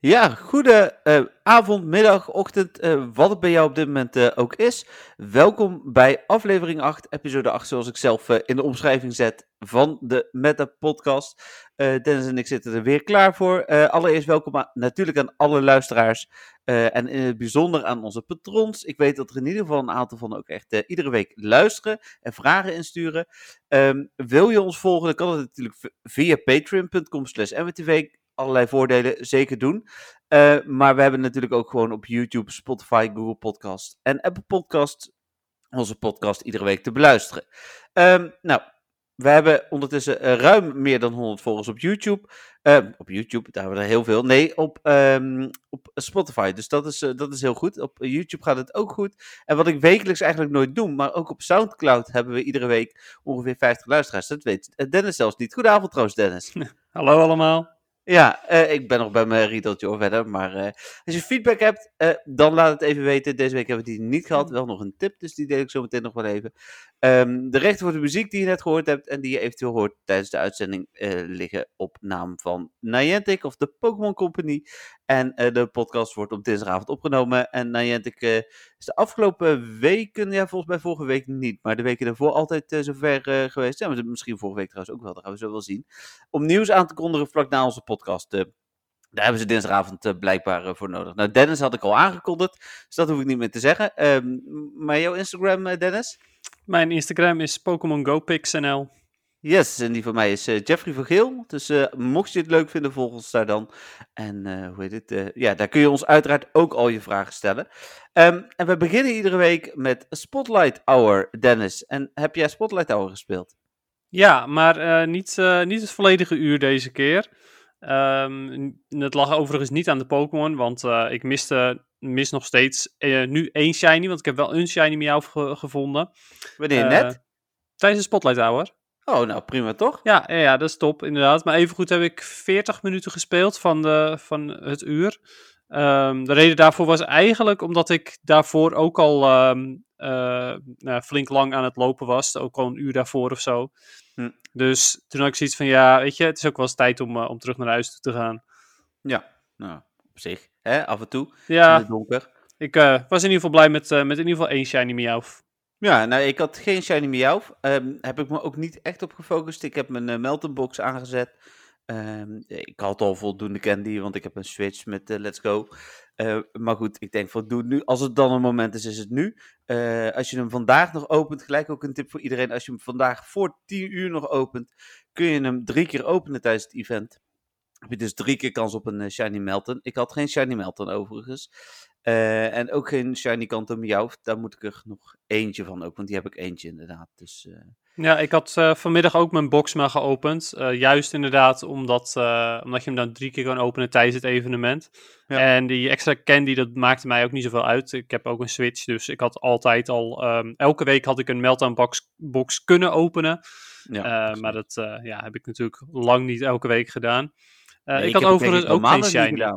Ja, goede uh, avond, middag, ochtend, uh, wat het bij jou op dit moment uh, ook is. Welkom bij aflevering 8, episode 8, zoals ik zelf in de omschrijving zet van de Meta Podcast. Dennis en ik zitten er weer klaar voor. allereerst welkom natuurlijk aan alle luisteraars en in het bijzonder aan onze patrons. Ik weet dat er in ieder geval een aantal van ook echt iedere week luisteren en vragen insturen. Um, wil je ons volgen, dan kan het natuurlijk via patreon.com slash allerlei voordelen, zeker doen. Uh, maar we hebben natuurlijk ook gewoon op YouTube, Spotify, Google Podcast en Apple Podcast onze podcast iedere week te beluisteren. Um, nou, we hebben ondertussen uh, ruim meer dan 100 volgers op YouTube. Uh, op YouTube, daar hebben we er heel veel. Nee, op, um, op Spotify. Dus dat is, uh, dat is heel goed. Op YouTube gaat het ook goed. En wat ik wekelijks eigenlijk nooit doe, maar ook op Soundcloud hebben we iedere week ongeveer 50 luisteraars. Dat weet Dennis zelfs niet. Goedenavond trouwens, Dennis. Hallo allemaal. Ja, uh, ik ben nog bij mijn riedeltje hoor verder. Maar uh, als je feedback hebt, uh, dan laat het even weten. Deze week hebben we die niet gehad. Wel nog een tip, dus die deel ik zo meteen nog wel even. Um, de rechten voor de muziek die je net gehoord hebt en die je eventueel hoort tijdens de uitzending liggen op naam van Niantic of de Pokémon Company. En de podcast wordt op dinsdagavond opgenomen. En Niantic is de afgelopen weken, ja volgens mij vorige week niet, maar de weken daarvoor altijd zover geweest. Ja, misschien vorige week trouwens ook wel, dat gaan we zo wel zien. Om nieuws aan te kondigen vlak na onze podcast daar hebben ze dinsdagavond uh, blijkbaar uh, voor nodig. Nou, Dennis had ik al aangekondigd, dus dat hoef ik niet meer te zeggen. Um, maar jouw Instagram, Dennis? Mijn Instagram is Pokémon GoPixNL. Yes, en die van mij is Jeffrey van Geel. Dus mocht je het leuk vinden, volg ons daar dan. En hoe heet het? ja, daar kun je ons uiteraard ook al je vragen stellen. Um, en we beginnen iedere week met Spotlight Hour, Dennis. En heb jij Spotlight Hour gespeeld? Ja, maar niet, niet het volledige uur deze keer. Um, het lag overigens niet aan de Pokémon, want uh, ik miste, mis nog steeds uh, nu één shiny, want ik heb wel een shiny jou ge gevonden. Wanneer uh, net? Tijdens de Spotlight Hour. Oh, nou prima toch? Ja, ja, ja, dat is top, inderdaad. Maar evengoed heb ik 40 minuten gespeeld van, de, van het uur. Um, de reden daarvoor was eigenlijk omdat ik daarvoor ook al um, nou, flink lang aan het lopen was. Ook al een uur daarvoor of zo. Hm. Dus toen had ik zoiets van, ja, weet je, het is ook wel eens tijd om, uh, om terug naar huis toe te gaan. Ja, nou, op zich, hè, af en toe, ja, in het donker. Ik uh, was in ieder geval blij met, uh, met in ieder geval één Shiny Meowth. Ja, nou, ik had geen Shiny Meowth. Um, heb ik me ook niet echt op gefocust. Ik heb mijn uh, Melton Box aangezet. Um, ik had al voldoende candy, want ik heb een Switch met Let's Go. Uh, maar goed, ik denk van nu. Als het dan een moment is, is het nu. Uh, als je hem vandaag nog opent, gelijk ook een tip voor iedereen. Als je hem vandaag voor 10 uur nog opent, kun je hem drie keer openen tijdens het event. Heb je dus drie keer kans op een Shiny Melton. Ik had geen Shiny Melton overigens. En ook geen Shiny Kanto Meowth. Daar moet ik er nog eentje van ook, want die heb ik eentje inderdaad. Dus... Ja, ik had uh, vanmiddag ook mijn box maar geopend. Juist inderdaad omdat, omdat je hem dan drie keer kan openen tijdens het evenement. Ja. En die extra candy, dat maakte mij ook niet zoveel uit. Ik heb ook een Switch, dus ik had altijd al... Um, elke week had ik een Meltdown box, box kunnen openen. Ja, maar dat ja, heb ik natuurlijk lang niet elke week gedaan. Nee, ik, ik had overigens ook geen Shiny.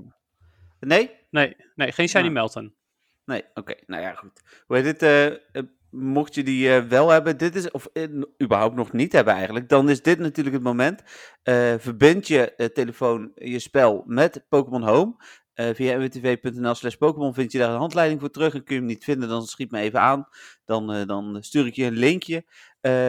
Nee? Nee, nee geen Shiny Melton. Nee, oké. Okay. Nou ja, goed. Hoe heet dit? mocht je die uh, wel hebben, dit is, of uh, überhaupt nog niet hebben eigenlijk, dan is dit natuurlijk het moment. Uh, verbind je telefoon, je spel met Pokémon Home. Via mwtv.nl slash Pokémon vind je daar een handleiding voor terug. En kun je hem niet vinden, dan schiet me even aan. Dan, dan stuur ik je een linkje.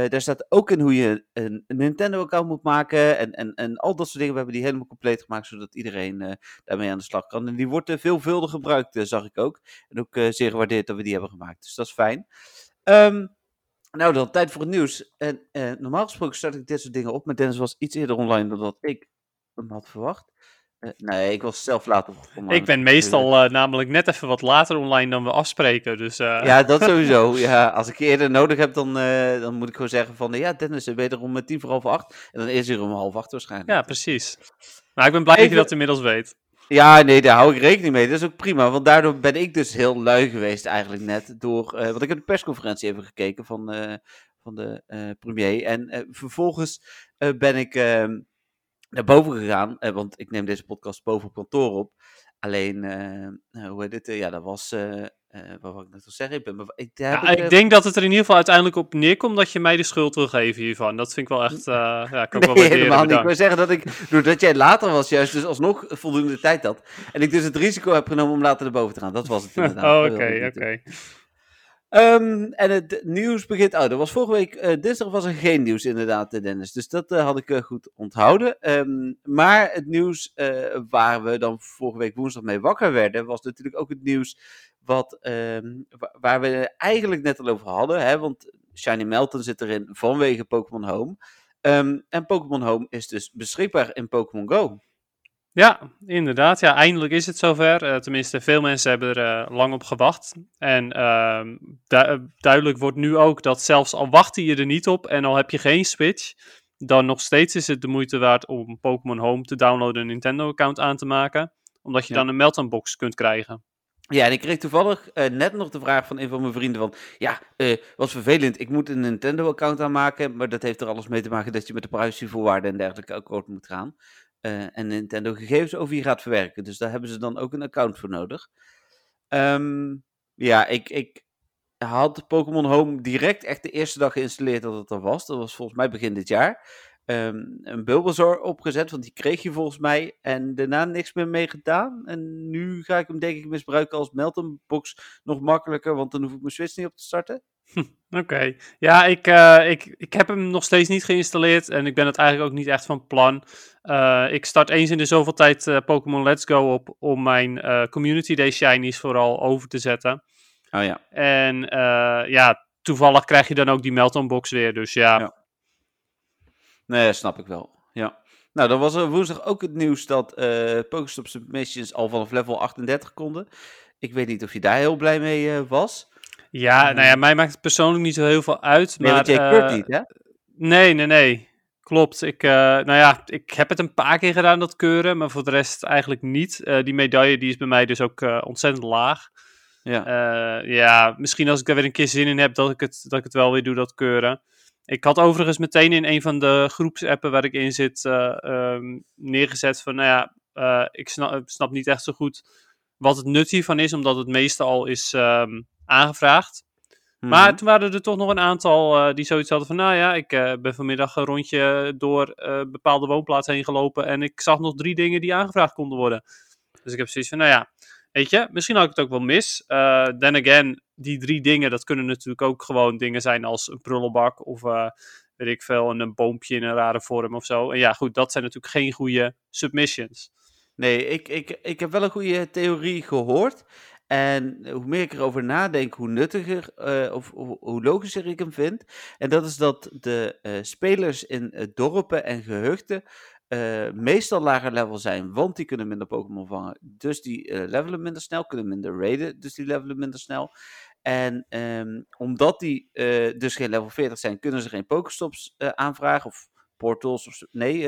daar staat ook in hoe je een, Nintendo-account moet maken. En, en, en al dat soort dingen. We hebben die helemaal compleet gemaakt, zodat iedereen daarmee aan de slag kan. En die wordt veelvuldig gebruikt, zag ik ook. En ook zeer gewaardeerd dat we die hebben gemaakt. Dus dat is fijn. Um, nou, dan tijd voor het nieuws. En normaal gesproken start ik dit soort dingen op, maar Dennis was iets eerder online dan dat ik hem had verwacht. Nee, ik was zelf later. Ik ben meestal uh, namelijk net even wat later online dan we afspreken. Dus, Ja, dat sowieso. ja, als ik je eerder nodig heb, dan, dan moet ik gewoon zeggen van... Ja, Dennis, ben je er om tien voor half acht? En dan is hij om half acht waarschijnlijk. Ja, precies. Maar ik ben blij Even... dat je dat inmiddels weet. Ja, nee, daar hou ik rekening mee. Dat is ook prima, want daardoor ben ik dus heel lui geweest eigenlijk net. Door, want ik heb de persconferentie even gekeken van, van de premier. En vervolgens ben ik ehm, naar boven gegaan, want ik neem deze podcast boven op kantoor op. Alleen, hoe heet het? ja, dat was wat wil ik net al zeggen? Ik, ben, ik, ja, ik, denk dat het er in ieder geval uiteindelijk op neerkomt dat je mij de schuld wil geven hiervan. Dat vind ik wel echt, uh, ja, kan nee, wel helemaal niet. Ik wil zeggen dat ik, doordat jij later was, juist dus alsnog voldoende tijd had. En ik dus het risico heb genomen om later erboven te gaan. Dat was het inderdaad. oh, oké, oké. Um, en het nieuws begint. Oh, er was vorige week. Uh, dinsdag was er geen nieuws, inderdaad, eh, Dennis. Dus dat uh, had ik goed onthouden. Um, maar het nieuws waar we dan vorige week woensdag mee wakker werden. was natuurlijk ook het nieuws. Wat, um, waar we eigenlijk net al over hadden. Hè, want Shiny Melton zit erin vanwege Pokémon Home. en Pokémon Home is dus beschikbaar in Pokémon Go. Ja, inderdaad. Ja, eindelijk is het zover. Uh, tenminste, veel mensen hebben er uh, lang op gewacht. En uh, du duidelijk wordt nu ook dat zelfs al wacht je er niet op en al heb je geen Switch, dan nog steeds is het de moeite waard om Pokémon Home te downloaden en een Nintendo-account aan te maken. Omdat je dan een Meltdown box kunt krijgen. Ja, en ik kreeg toevallig uh, net nog de vraag van een van mijn vrienden van... Ja, uh, wat vervelend, ik moet een Nintendo-account aanmaken... maar dat heeft er alles mee te maken dat je met de privacyvoorwaarden en dergelijke akkoord moet gaan. Uh, en Nintendo gegevens over je gaat verwerken. Dus daar hebben ze dan ook een account voor nodig. Um, ja, ik, ik had Pokémon Home direct echt de eerste dag geïnstalleerd dat het er was. Dat was volgens mij begin dit jaar. Um, een Bulbasaur opgezet, want die kreeg je volgens mij. En daarna niks meer mee gedaan. En nu ga ik hem denk ik misbruiken als Melton box nog makkelijker, want dan hoef ik mijn Switch niet op te starten. Oké. Ja, ik, uh, ik, ik heb hem nog steeds niet geïnstalleerd en ik ben het eigenlijk ook niet echt van plan. Uh, ik start eens in de zoveel tijd uh, Pokémon Let's Go op om mijn Community Day Shinies vooral over te zetten. Oh ja. En ja, toevallig krijg je dan ook die Melton box weer, dus ja. ja. Nee, snap ik wel. Ja. Nou, dan was er woensdag ook het nieuws dat uh, Pokestop Submissions al vanaf level 38 konden. Ik weet niet of je daar heel blij mee was. Ja, nou ja, mij maakt het persoonlijk niet zo heel veel uit. Nee, maar, jij uh, niet, hè? Nee, nee, nee. Klopt. Ik, uh, nou ja, ik heb het een paar keer gedaan, dat keuren, maar voor de rest eigenlijk niet. Uh, die medaille die is bij mij dus ook ontzettend laag. Ja. ja, misschien als ik er weer een keer zin in heb, dat ik, het, dat ik het wel weer doe, dat keuren. Ik had overigens meteen in een van de groepsappen waar ik in zit um, neergezet van, nou ja, ik snap, snap, niet echt zo goed wat het nut hiervan is, omdat het meeste al is um, aangevraagd. Maar mhm. toen waren er toch nog een aantal uh, die zoiets hadden van, nou ja, ik uh, ben vanmiddag een rondje door uh, bepaalde woonplaatsen heen gelopen en ik zag nog drie dingen die aangevraagd konden worden. Dus ik heb zoiets van, nou ja, weet je, misschien had ik het ook wel mis. then again, die drie dingen, dat kunnen natuurlijk ook gewoon dingen zijn als een prullenbak of weet ik veel, een, een boompje in een rare vorm of zo. En ja, goed, dat zijn natuurlijk geen goede submissions. Nee, ik, ik, ik heb wel een goede theorie gehoord. En hoe meer ik erover nadenk, hoe nuttiger uh, of hoe, logischer ik hem vind. En dat is dat de uh, spelers in uh, dorpen en gehuchten meestal lager level zijn, want die kunnen minder Pokémon vangen. Dus die levelen minder snel, kunnen minder raiden, dus die levelen minder snel. En um, omdat die dus geen level 40 zijn, kunnen ze geen Pokestops aanvragen of portals of nee,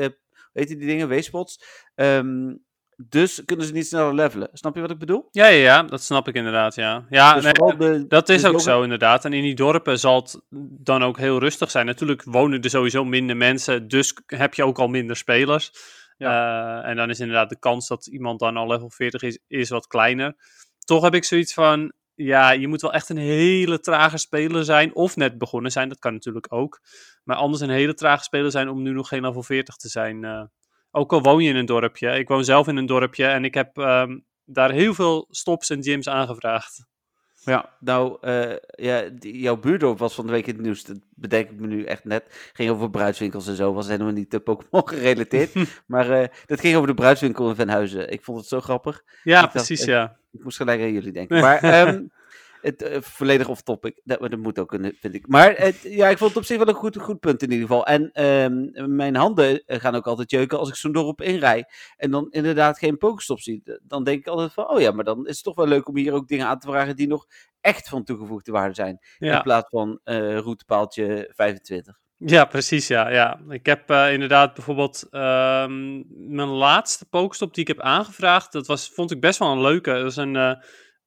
weet je die dingen, weespots. Um, dus kunnen ze niet sneller levelen. Snap je wat ik bedoel? Ja, ja, ja dat snap ik inderdaad, ja. Ja, dus nee, dat is ook zo inderdaad. En in die dorpen zal het dan ook heel rustig zijn. Natuurlijk wonen er sowieso minder mensen, dus heb je ook al minder spelers. Ja. Uh, en dan is inderdaad de kans dat iemand dan al level 40 is, is wat kleiner. Toch heb ik zoiets van, ja, je moet wel echt een hele trage speler zijn. Of net begonnen zijn, dat kan natuurlijk ook. Maar anders een hele trage speler zijn om nu nog geen level 40 te zijn. Uh, ook al woon je in een dorpje. Ik woon zelf in een dorpje en ik heb um, daar heel veel stops en gyms aangevraagd. Ja, nou, uh, ja, die, jouw buurdorp was van de week in het nieuws. Dat bedenk ik me nu echt net. Ging over bruidswinkels en zo. Was helemaal niet de Pokémon gerelateerd. maar uh, dat ging over de bruidswinkel in Venhuizen. Ik vond het zo grappig. Ja, precies, ja. Ik moest gelijk aan jullie denken. Maar um, het, uh, volledig off topic. Dat, dat moet ook, vind ik. Maar het, ja, ik vond het op zich wel een goed, goed punt in ieder geval. En um, mijn handen eh, gaan ook altijd jeuken als ik zo'n dorp inrij. En dan inderdaad geen pokestop zie. Dan denk ik altijd van, oh ja, maar dan is het toch wel leuk om hier ook dingen aan te vragen die nog echt van toegevoegde waarde zijn. In plaats van uh, routepaaltje 25. Ja, precies. Ja, ja. Ik heb uh, inderdaad bijvoorbeeld um, mijn laatste pokestop die ik heb aangevraagd. Dat was, vond ik best wel een leuke. Dat was een, uh,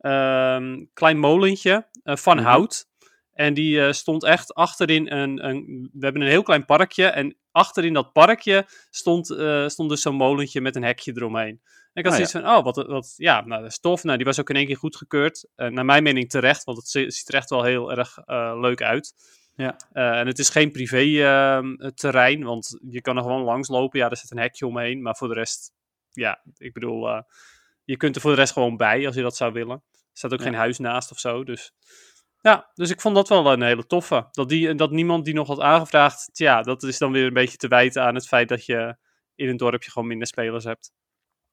um, klein molentje uh, van mm -hmm. hout. En die stond echt achterin een, een, We hebben een heel klein parkje. En achterin dat parkje stond, stond dus zo'n molentje met een hekje eromheen. En ik had oh, zoiets van, oh, wat, wat, ja, nou, dat is tof. Nou, die was ook in één keer goedgekeurd. Uh, naar mijn mening terecht, want het ziet er echt wel heel erg leuk uit. Ja. en het is geen privé ehm, terrein, want je kan er gewoon langs lopen. Ja, er zit een hekje omheen, maar voor de rest, ja, ik bedoel, je kunt er voor de rest gewoon bij als je dat zou willen. Er staat ook geen huis naast of zo, dus... Ja, dus ik vond dat wel een hele toffe. Dat, die, dat niemand die nog had aangevraagd, ja, dat is dan weer een beetje te wijten aan het feit dat je in een dorpje gewoon minder spelers hebt.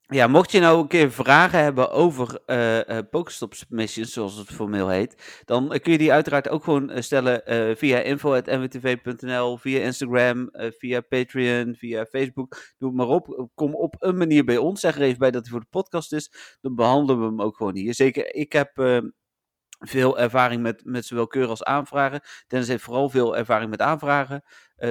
Ja, mocht je nou een keer vragen hebben over uh, uh, zoals het formeel heet, dan kun je die uiteraard ook gewoon stellen via info.nwtv.nl, via Instagram, via Patreon, via Facebook. Doe het maar op. Kom op een manier bij ons. Zeg er even bij dat hij voor de podcast is. Dan behandelen we hem ook gewoon hier. Zeker, ik heb veel ervaring met, met zowel keuren als aanvragen. Dennis heeft vooral veel ervaring met aanvragen.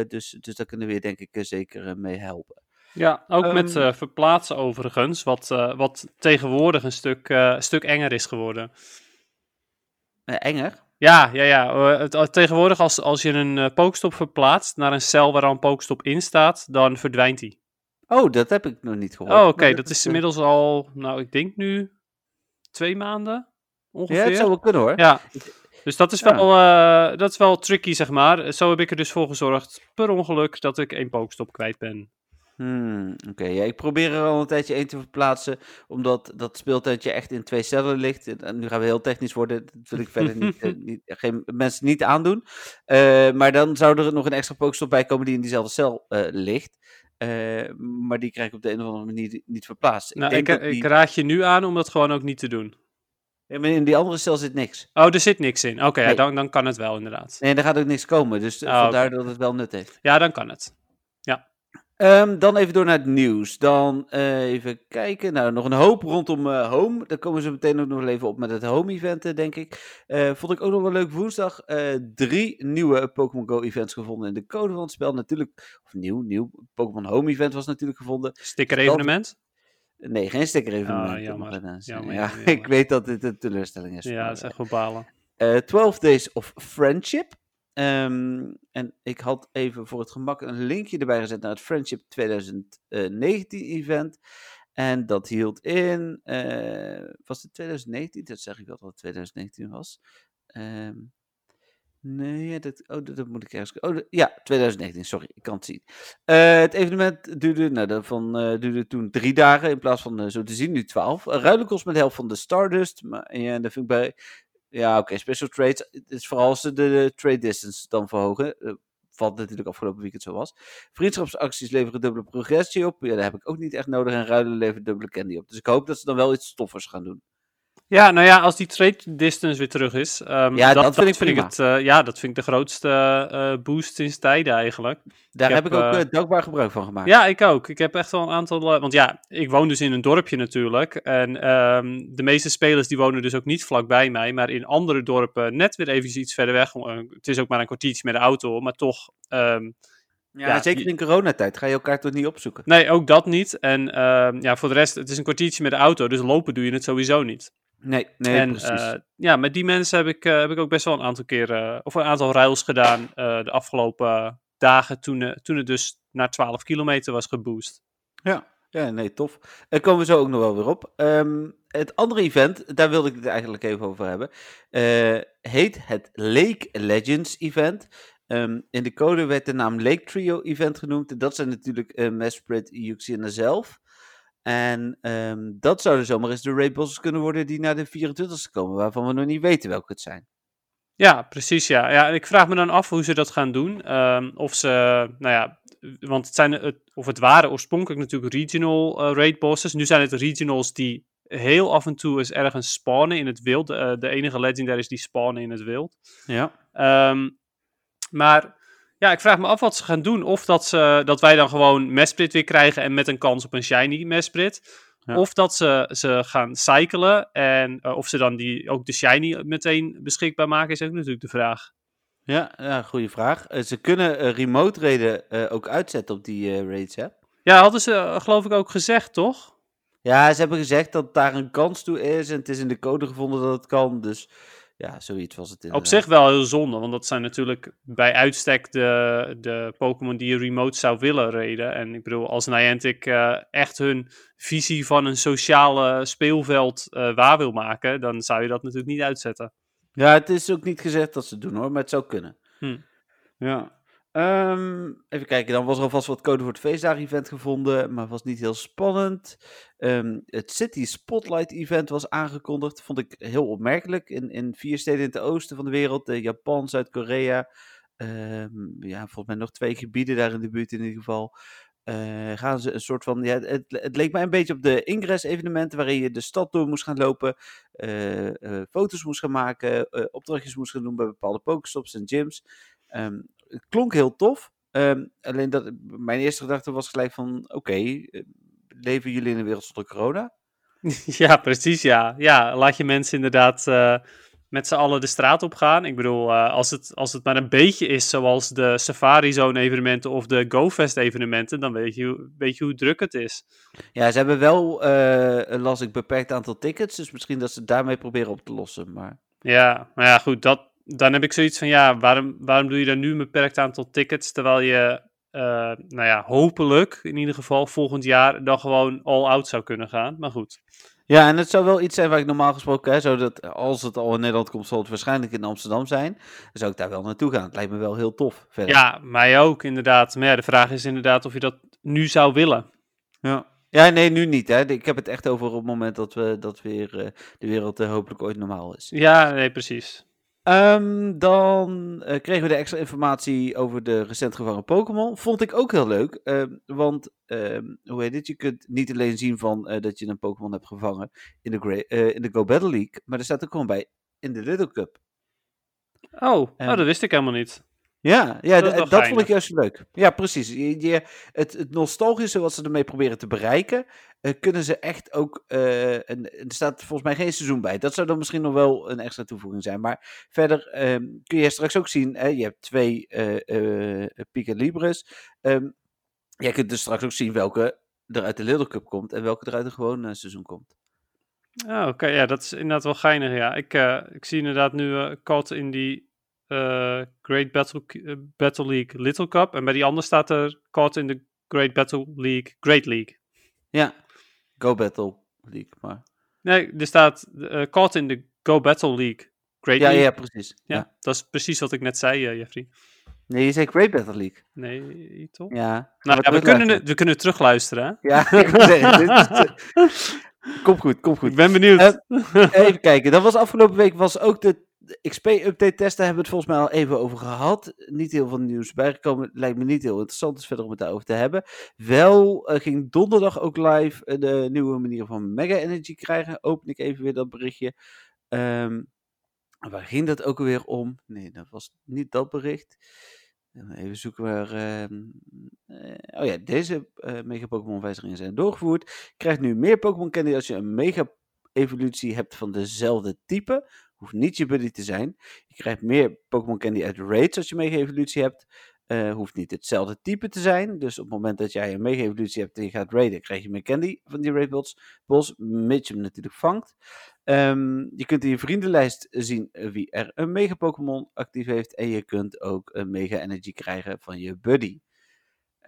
dus, dus daar kunnen we je denk ik zeker mee helpen. Ja, ook met uh, verplaatsen overigens, wat, uh, wat tegenwoordig een stuk, uh, stuk enger is geworden. enger? Ja, ja, ja. Tegenwoordig als, als je een pokestop verplaatst naar een cel waar al een pokestop in staat, dan verdwijnt die. Oh, dat heb ik nog niet gehoord. Oh, oké. Dat, dat, is inmiddels al, nou, ik denk nu twee maanden ongeveer. Ja, dat zou wel kunnen hoor. Ja. Dus dat is, wel, dat is wel tricky, zeg maar. Zo heb ik er dus voor gezorgd, per ongeluk, dat ik één pokestop kwijt ben. Hmm, Oké, ja, ik probeer er al een tijdje één te verplaatsen, omdat dat speeltuintje echt in twee cellen ligt. En nu gaan we heel technisch worden, dat wil ik verder niet, uh, niet geen, mensen niet aandoen. Uh, maar dan zou er nog een extra pokestop bij komen die in diezelfde cel uh, ligt. maar die krijg ik op de een of andere manier niet verplaatst. Nou, ik, ik, die... ik, raad je nu aan om dat gewoon ook niet te doen. Ja, maar in die andere cel zit niks. Oh, er zit niks in. Oké, ja, dan, dan kan het wel inderdaad. Nee, er gaat ook niks komen, dus oh, vandaar okay. dat het wel nut heeft. Ja, dan kan het. Um, dan even door naar het nieuws. Dan uh, even kijken. Nou, nog een hoop rondom uh, Home. Daar komen ze meteen ook nog even op met het Home-event, eh, denk ik. Uh, vond ik ook nog wel leuk. Woensdag drie nieuwe Pokémon Go-events gevonden in de code van het spel. Natuurlijk, of nieuw, nieuw. Pokémon Home-event was natuurlijk gevonden. Sticker-evenement? Nee, geen sticker-evenement. Ah, jammer. jammer, ja, jammer. ik weet dat dit een teleurstelling is. Ja, dat is echt balen. 12 Days of Friendship. Um, en ik had even voor het gemak een linkje erbij gezet naar het Friendship 2019 event. En dat hield in. Uh, was het 2019? Dat zeg ik wel dat het 2019 was. Um, nee, dat, oh, dat, dat, moet ik ergens. Oh, ja, 2019, sorry, ik kan het zien. Uh, het evenement duurde, nou, van, uh, duurde toen drie dagen in plaats van zo te zien nu twaalf. ruilen kost met helft van de Stardust. Maar ja, dat vind ik bij ja, oké. Special trades. Is vooral als ze de, trade distance dan verhogen. Uh, wat natuurlijk afgelopen weekend zo was. Vriendschapsacties leveren dubbele progressie op. Ja, daar heb ik ook niet echt nodig. En ruilen levert dubbele candy op. Dus ik hoop dat ze dan wel iets stoffers gaan doen. Ja, nou ja, als die trade distance weer terug is. Um, ja, dat, vind, ik, vind ik het. Uh, ja, dat vind ik de grootste uh, boost sinds tijden eigenlijk. Daar heb, ik ook uh, dankbaar gebruik van gemaakt. Ja, ik ook. Ik heb echt wel een aantal. want ja, ik woon dus in een dorpje natuurlijk. En um, de meeste spelers die wonen dus ook niet vlakbij mij, maar in andere dorpen net weer even iets verder weg. Het is ook maar een kwartiertje met de auto, maar toch. Um, ja, ja, zeker in coronatijd ga je elkaar toch niet opzoeken. Nee, ook dat niet. En ja, voor de rest, het is een kwartiertje met de auto, dus lopen doe je het sowieso niet. Nee, nee, en, precies. Uh, ja, met die mensen heb ik, uh, heb ik ook best wel een aantal keer, uh, of een aantal ruils gedaan de afgelopen dagen, toen, toen het dus naar 12 kilometer was geboost. Ja, ja nee, tof. Daar komen we zo ook nog wel weer op. Um, het andere event, daar wilde ik het eigenlijk even over hebben, heet het Lake Legends event. Um, in de code werd de naam Lake Trio event genoemd. Dat zijn natuurlijk uh, Mesprit, Yuxi en zelf. En um, dat zouden zomaar eens de raidbosses kunnen worden die naar de 24e komen, waarvan we nog niet weten welke het zijn. Ja, precies ja. ja. Ik vraag me dan af hoe ze dat gaan doen. Um, of ze, nou ja, want het zijn, het, of het waren oorspronkelijk natuurlijk regional uh, raid bosses. Nu zijn het regionals die heel af en toe eens ergens spawnen in het wild. Uh, de enige legendaries die spawnen in het wild. Ja. Um, maar ja, ik vraag me af wat ze gaan doen. Of dat, ze, dat wij dan gewoon Mesprit weer krijgen en met een kans op een shiny Mesprit. Of dat ze, ze gaan cyclen en uh, of ze dan die, ook de shiny meteen beschikbaar maken, is ook natuurlijk de vraag. Ja, ja goede vraag. Uh, ze kunnen uh, remote raiden ook uitzetten op die raids, hè? Ja, hadden ze geloof ik ook gezegd, toch? Ja, ze hebben gezegd dat daar een kans toe is en het is in de code gevonden dat het kan, dus Ja, zoiets was het Op zich wel heel zonde, want dat zijn natuurlijk bij uitstek de, de Pokémon die je remote zou willen reden. En ik bedoel, als Niantic uh, echt hun visie van een sociale speelveld uh, waar wil maken, dan zou je dat natuurlijk niet uitzetten. Ja, het is ook niet gezegd dat ze het doen hoor, maar het zou kunnen. Hm. Ja. Ehm, even kijken, dan was er alvast wat code voor het feestdagen-event gevonden, maar was niet heel spannend. Ehm, het City Spotlight Event was aangekondigd, vond ik heel opmerkelijk. In, in vier steden in het oosten van de wereld, uh, Japan, Zuid-Korea, um, ja, volgens mij nog twee gebieden daar in de buurt in ieder geval. Uh, gaan ze een soort van. Ja, het, het, leek mij een beetje op de Ingress-evenementen, waarin je de stad door moest gaan lopen, uh, foto's moest gaan maken, opdrachtjes moest gaan doen bij bepaalde pokestops en gyms. Um, het klonk heel tof. Um, alleen dat, mijn eerste gedachte was gelijk van: oké, okay, leven jullie in een wereld zonder corona? Ja, precies, ja. Ja, laat je mensen inderdaad uh, met z'n allen de straat op gaan. Ik bedoel, uh, als, het, als het maar een beetje is zoals de Safari Zone evenementen of de GoFest evenementen, dan weet je, weet je hoe druk het is. Ja, ze hebben wel, uh, las ik, beperkt aantal tickets, dus misschien dat ze daarmee proberen op te lossen, maar... Ja, maar ja, goed, dat, dan heb ik zoiets van, ja, waarom, waarom doe je dan nu een beperkt aantal tickets, terwijl je, uh, nou ja, hopelijk in ieder geval volgend jaar dan gewoon all-out zou kunnen gaan. Maar goed. Ja, en het zou wel iets zijn waar ik normaal gesproken, hè, zodat als het al in Nederland komt, zal het waarschijnlijk in Amsterdam zijn. Dan zou ik daar wel naartoe gaan. Het lijkt me wel heel tof. Verder. Ja, mij ook inderdaad. Maar ja, de vraag is inderdaad of je dat nu zou willen. Ja. Ja, nee, nu niet. Hè. Ik heb het echt over op het moment dat, we, dat weer uh, de wereld uh, hopelijk ooit normaal is. Ja, nee, precies. Um, dan uh, kregen we de extra informatie over de recent gevangen Pokémon. Vond ik ook heel leuk. Uh, want, uh, hoe heet het? Je kunt niet alleen zien van uh, dat je een Pokémon hebt gevangen in de, in de Go Battle League. Maar er staat ook gewoon bij in de Little Cup. Oh, oh dat wist ik helemaal niet. Ja, ja dat, dat vond ik juist leuk. Ja, precies. Je, je, het, het nostalgische wat ze ermee proberen te bereiken, uh, kunnen ze echt ook. Uh, en, er staat volgens mij geen seizoen bij. Dat zou dan misschien nog wel een extra toevoeging zijn. Maar verder um, kun je straks ook zien: hè, je hebt twee uh, Pika Libres. Um, jij kunt dus straks ook zien welke er uit de Lidl Cup komt en welke er uit een gewoon seizoen komt. Oh, oké. Okay. Ja, dat is inderdaad wel geinig. Ja, ik, ik zie inderdaad nu Kat in die uh, Great Battle, uh, Battle League Little Cup. En bij die andere staat er Caught in the Great Battle League Great League. Ja, Go Battle League, maar... Nee, er staat uh, Caught in the Go Battle League Great ja, League. Ja, precies. Ja, ja, dat is precies wat ik net zei, Jeffrey. Nee, je zei Great Battle League. Nee, toch? Ja. Nou ja, we kunnen, we kunnen terugluisteren, hè? Ja, ik moet zeggen, Kom goed, kom goed. Ik ben benieuwd. Uh, even kijken, dat was afgelopen week was ook de XP-update testen hebben we het volgens mij al even over gehad. Niet heel veel nieuws bijgekomen. Lijkt me niet heel interessant, dus verder om het daarover te hebben. Wel uh, ging donderdag ook live uh, de nieuwe manier van Mega Energy krijgen. Open ik even weer dat berichtje. Um, waar ging dat ook weer om? Nee, dat was niet dat bericht. Even zoeken waar. Uh, uh, oh ja, deze Mega Pokémon wijzigingen zijn doorgevoerd. Je krijgt nu meer Pokémon Candy als je een Mega evolutie hebt van dezelfde type. Hoeft niet je buddy te zijn. Je krijgt meer Pokémon Candy uit raids als je Mega evolutie hebt. Uh, hoeft niet hetzelfde type te zijn. Dus op het moment dat jij een Mega evolutie hebt en je gaat raiden, krijg je meer candy van die raid boss. Je hem natuurlijk vangt. Um, je kunt in je vriendenlijst zien wie er een Mega Pokémon actief heeft. En je kunt ook een Mega Energy krijgen van je buddy.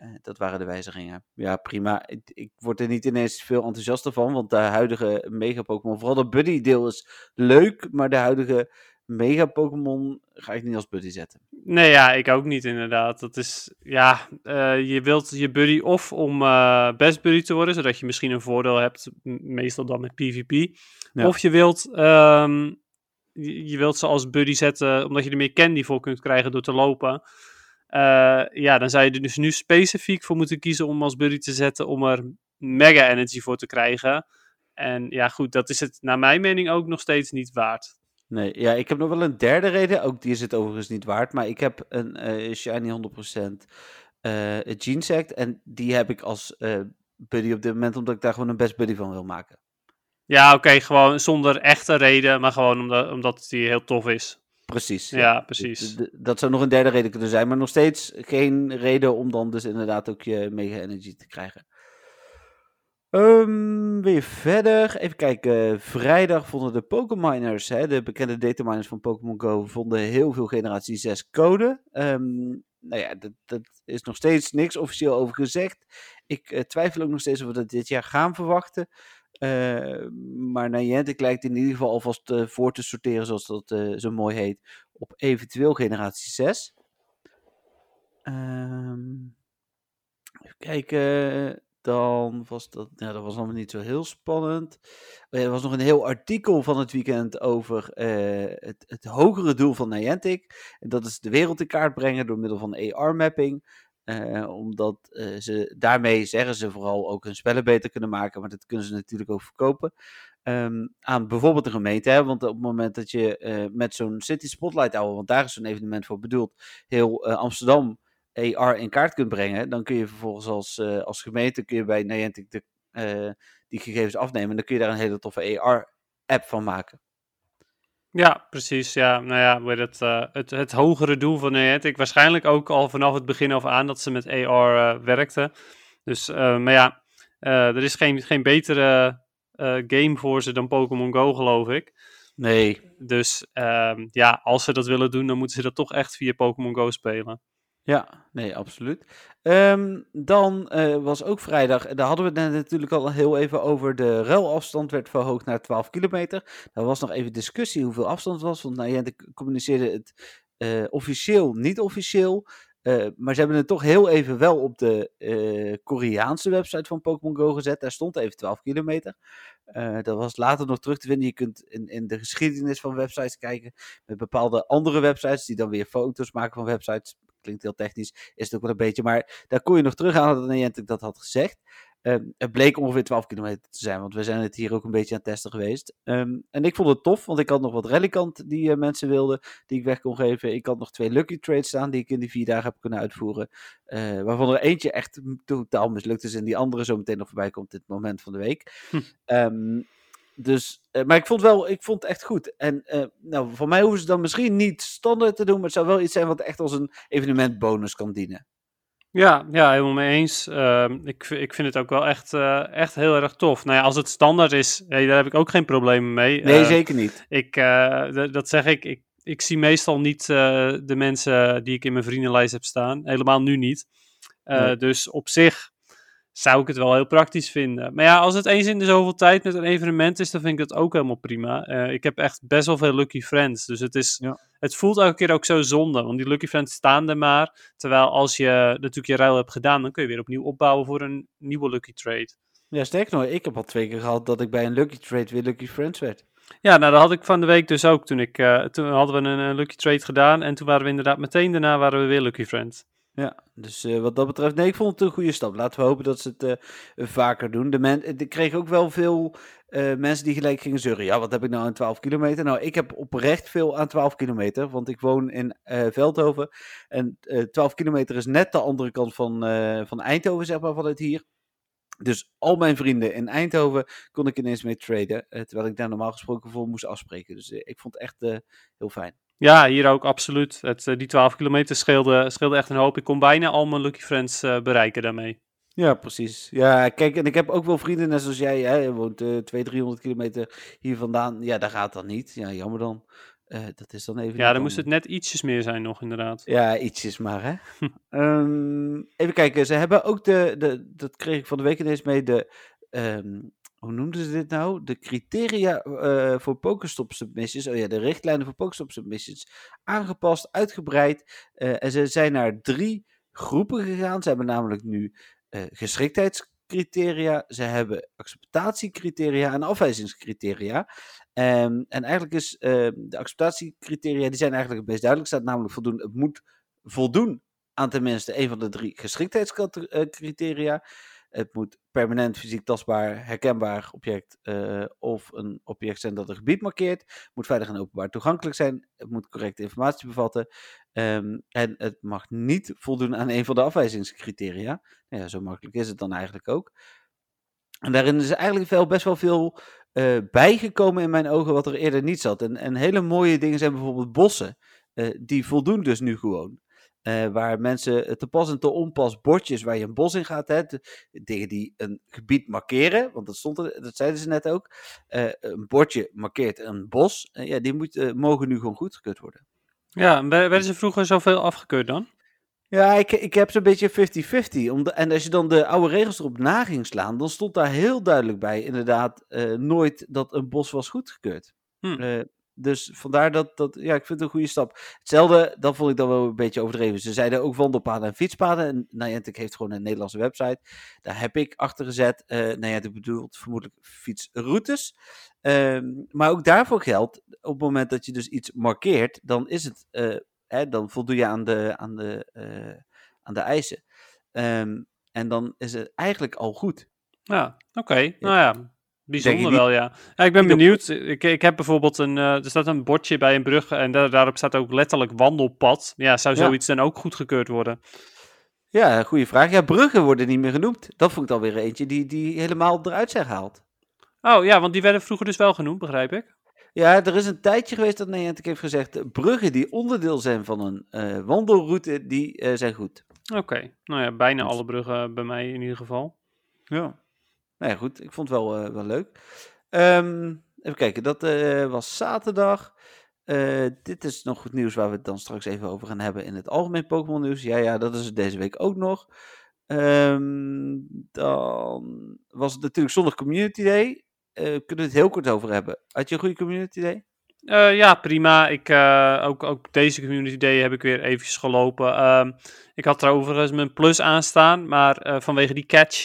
Uh, dat waren de wijzigingen. Ja, prima. Ik, ik, word er niet ineens veel enthousiaster van, want de huidige Mega Pokémon, vooral dat buddy deel is leuk, maar de huidige Mega Pokémon ga ik niet als buddy zetten. Nee, ja, ik ook niet inderdaad. Dat is, ja, uh, je wilt je buddy of om uh, best buddy te worden, zodat je misschien een voordeel hebt, meestal dan met PvP. Ja. Of je wilt, um, je, je, wilt ze als buddy zetten, omdat je er meer candy voor kunt krijgen door te lopen. Uh, ja, dan zou je er dus nu specifiek voor moeten kiezen om als buddy te zetten om er mega energy voor te krijgen. En ja, goed, dat is het naar mijn mening ook nog steeds niet waard. Nee, ja, ik heb nog wel een derde reden. Ook die is het overigens niet waard. Maar ik heb een uh, Shiny 100% uh, Gene En die heb ik als uh, buddy op dit moment, omdat ik daar gewoon een best buddy van wil maken. Ja, oké, okay, gewoon zonder echte reden, maar gewoon omdat, omdat die heel tof is. Precies. Ja, ja precies. Dat zou nog een derde reden kunnen zijn, maar nog steeds geen reden om dan dus inderdaad ook je mega energy te krijgen. Um, weer verder. Even kijken. Vrijdag vonden de Pokémoners, de bekende dataminers van Pokémon Go, vonden heel veel generatie 6 code. Um, nou ja, dat, dat, is nog steeds niks officieel over gezegd. Ik uh, twijfel ook nog steeds of we dat dit jaar gaan verwachten. Uh, maar Niantic lijkt in ieder geval alvast uh, voor te sorteren, zoals dat zo mooi heet, op eventueel generatie 6. Um, even kijken dan was dat, ja, dat was allemaal niet zo heel spannend. Oh er was nog een heel artikel van het weekend over uh, het, het, hogere doel van Niantic. En dat is de wereld in kaart brengen door middel van AR-mapping. Eh, omdat uh, ze daarmee, zeggen ze vooral, ook hun spellen beter kunnen maken. Maar dat kunnen ze natuurlijk ook verkopen. Um, aan bijvoorbeeld de gemeente. Hè? Want op het moment dat je met zo'n City Spotlight Hour, want daar is zo'n evenement voor bedoeld, heel Amsterdam AR in kaart kunt brengen, dan kun je vervolgens als, als gemeente kun je bij Niantic die gegevens afnemen. En dan kun je daar een hele toffe AR-app van maken. Ja, precies. Ja, nou ja, weet het, uh, het, het hogere doel van Niantic. Waarschijnlijk ook al vanaf het begin af aan dat ze met AR werkten. Dus, maar ja, er is geen, geen betere game voor ze dan Pokémon Go, geloof ik. Nee. Dus ehm, ja, als ze dat willen doen, dan moeten ze dat toch echt via Pokémon Go spelen. Ja, nee, absoluut. Um, dan uh, was ook vrijdag, daar hadden we het natuurlijk al heel even over, de ruilafstand werd verhoogd naar 12 kilometer. Daar was nog even discussie hoeveel afstand was, want nou, ja, communiceerde het uh, officieel, niet officieel. Uh, maar ze hebben het toch heel even wel op de Koreaanse website van Pokémon Go gezet. Daar stond even 12 kilometer. Dat was later nog terug te vinden. Je kunt in, in de geschiedenis van websites kijken. Met bepaalde andere websites die dan weer foto's maken van websites klinkt heel technisch, is het ook wel een beetje. Maar daar kon je nog terug aan dat Niantic dat had gezegd. Um, het bleek ongeveer 12 kilometer te zijn, want we zijn het hier ook een beetje aan het testen geweest. Um, en ik vond het tof, want ik had nog wat rallycant die uh, mensen wilden, die ik weg kon geven. Ik had nog twee lucky trades staan die ik in die vier dagen heb kunnen uitvoeren. Uh, waarvan er eentje echt totaal mislukt is en die andere zo meteen nog voorbij komt dit moment van de week. Hm. Um, dus, uh, maar ik vond, wel, ik vond het echt goed. En uh, nou, voor mij hoeven ze dan misschien niet standaard te doen, maar het zou wel iets zijn wat echt als een evenementbonus kan dienen. Ja, ja, helemaal mee eens. Uh, ik, ik vind het ook wel echt, uh, echt heel erg tof. Nou ja, als het standaard is, hey, daar heb ik ook geen problemen mee. Nee, zeker niet. Ik, dat zeg ik, ik, ik zie meestal niet de mensen die ik in mijn vriendenlijst heb staan. Helemaal nu niet. Nee. Dus op zich zou ik het wel heel praktisch vinden. Maar ja, als het eens in de zoveel tijd met een evenement is, dan vind ik dat ook helemaal prima. Uh, ik heb echt best wel veel lucky friends. Dus het, is, ja. het voelt elke keer ook zo zonde. Want die lucky friends staan er maar. Terwijl als je natuurlijk je ruil hebt gedaan, dan kun je weer opnieuw opbouwen voor een nieuwe lucky trade. Ja, sterker nog, ik heb al twee keer gehad dat ik bij een lucky trade weer lucky friends werd. Ja, nou dat had ik van de week dus ook. Toen, ik, uh, toen hadden we een, een lucky trade gedaan en toen waren we inderdaad meteen daarna waren we weer lucky friends. Ja, dus uh, wat dat betreft, nee, ik vond het een goede stap. Laten we hopen dat ze het uh, vaker doen. De men, ik kreeg ook wel veel uh, mensen die gelijk gingen zeuren. Ja, wat heb ik nou aan 12 kilometer? Nou, ik heb oprecht veel aan 12 kilometer, want ik woon in Veldhoven. En 12 kilometer is net de andere kant van, van Eindhoven, zeg maar, vanuit hier. Dus al mijn vrienden in Eindhoven kon ik ineens mee traden, terwijl ik daar normaal gesproken voor moest afspreken. Dus ik vond het echt heel fijn. Ja, hier ook absoluut. Het, uh, die 12 kilometer scheelde, scheelde echt een hoop. Ik kon bijna al mijn Lucky Friends uh, bereiken daarmee. Ja, precies. Ja, kijk, en ik heb ook wel vrienden, net zoals jij, hè, je woont uh, 200, 300 kilometer hier vandaan. Ja, daar gaat dat niet. Ja, jammer dan. Uh, dat is dan even. Ja, dan moest het net ietsjes meer zijn, nog inderdaad. Ja, ietsjes maar, hè. um, even kijken, ze hebben ook de, de. Dat kreeg ik van de week ineens mee. De um, hoe noemden ze dit nou? De criteria uh, voor Pokestop submissions, oh ja, de richtlijnen voor Pokestop submissions, aangepast, uitgebreid. Uh, en ze zijn naar drie groepen gegaan. Ze hebben namelijk nu uh, geschiktheidscriteria, ze hebben acceptatiecriteria en afwijzingscriteria. Um, en eigenlijk is uh, de acceptatiecriteria, die zijn eigenlijk het meest duidelijk. staat namelijk voldoen, het moet voldoen aan tenminste een van de drie geschiktheidscriteria. Het moet permanent fysiek tastbaar, herkenbaar object uh, of een object zijn dat een gebied markeert. Het moet veilig en openbaar toegankelijk zijn. Het moet correcte informatie bevatten. Um, en het mag niet voldoen aan een van de afwijzingscriteria. Nou ja, zo makkelijk is het dan eigenlijk ook. En daarin is eigenlijk best wel veel uh, bijgekomen in mijn ogen wat er eerder niet zat. En, en hele mooie dingen zijn bijvoorbeeld bossen. Uh, die voldoen dus nu gewoon. Uh, waar mensen te pas en te onpas bordjes waar je een bos in gaat, hè, dingen die een gebied markeren, want dat, stond er, dat zeiden ze net ook. Uh, een bordje markeert een bos, uh, ja, die moet, mogen nu gewoon goedgekeurd worden. Ja, werden ze vroeger zoveel afgekeurd dan? Ja, ik, ik heb zo'n beetje 50-50. En als je dan de oude regels erop na ging slaan, dan stond daar heel duidelijk bij, inderdaad, nooit dat een bos was goedgekeurd. Hm. Dus vandaar dat, dat, ja, ik vind het een goede stap. Hetzelfde, dat vond ik dan wel een beetje overdreven. Ze zeiden ook wandelpaden en fietspaden. En Niantic heeft gewoon een Nederlandse website. Daar heb ik achter gezet. Uh, Niantic bedoelt vermoedelijk fietsroutes. Um, maar ook daarvoor geldt, op het moment dat je dus iets markeert, dan is het, uh, hè, dan voldoe je aan de, aan de, uh, aan de eisen. Um, en dan is het eigenlijk al goed. Ja, oké. Okay. Nou ja, Bijzonder wel, ja. ja. Ik ben benieuwd. Ik, ik heb bijvoorbeeld een. Uh, er staat een bordje bij een brug en daar, daarop staat ook letterlijk wandelpad. Ja, zou zoiets dan ook goedgekeurd worden? Ja, goede vraag. Ja, bruggen worden niet meer genoemd. Dat vond ik dan weer eentje die, die helemaal eruit zijn gehaald. Oh ja, want die werden vroeger dus wel genoemd, begrijp ik. Ja, er is een tijdje geweest dat Niantic heeft gezegd: bruggen die onderdeel zijn van een uh, wandelroute, die uh, zijn goed. Oké, nou ja, bijna alle bruggen bij mij in ieder geval. Ja. Nou ja, goed. Ik vond het wel, uh, wel leuk. Um, even kijken, dat uh, was zaterdag. Uh, dit is nog goed nieuws waar we het dan straks even over gaan hebben in het algemeen Pokémon nieuws. Ja, ja, dat is het deze week ook nog. Um, dan was het natuurlijk zondag Community Day. kunnen we het heel kort over hebben. Had je een goede Community Day? Ja, prima. Ik, ook, ook deze Community Day heb ik weer eventjes gelopen. Uh, ik had er overigens mijn plus aanstaan, maar vanwege die catch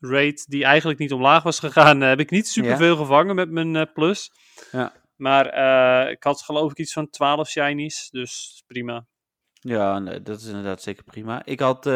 rate die eigenlijk niet omlaag was gegaan, uh, heb ik niet superveel ja. gevangen met mijn uh, plus. Ja. Maar ik had geloof ik iets van 12 shinies, dus prima. Ja, nee, dat is inderdaad zeker prima. Ik had,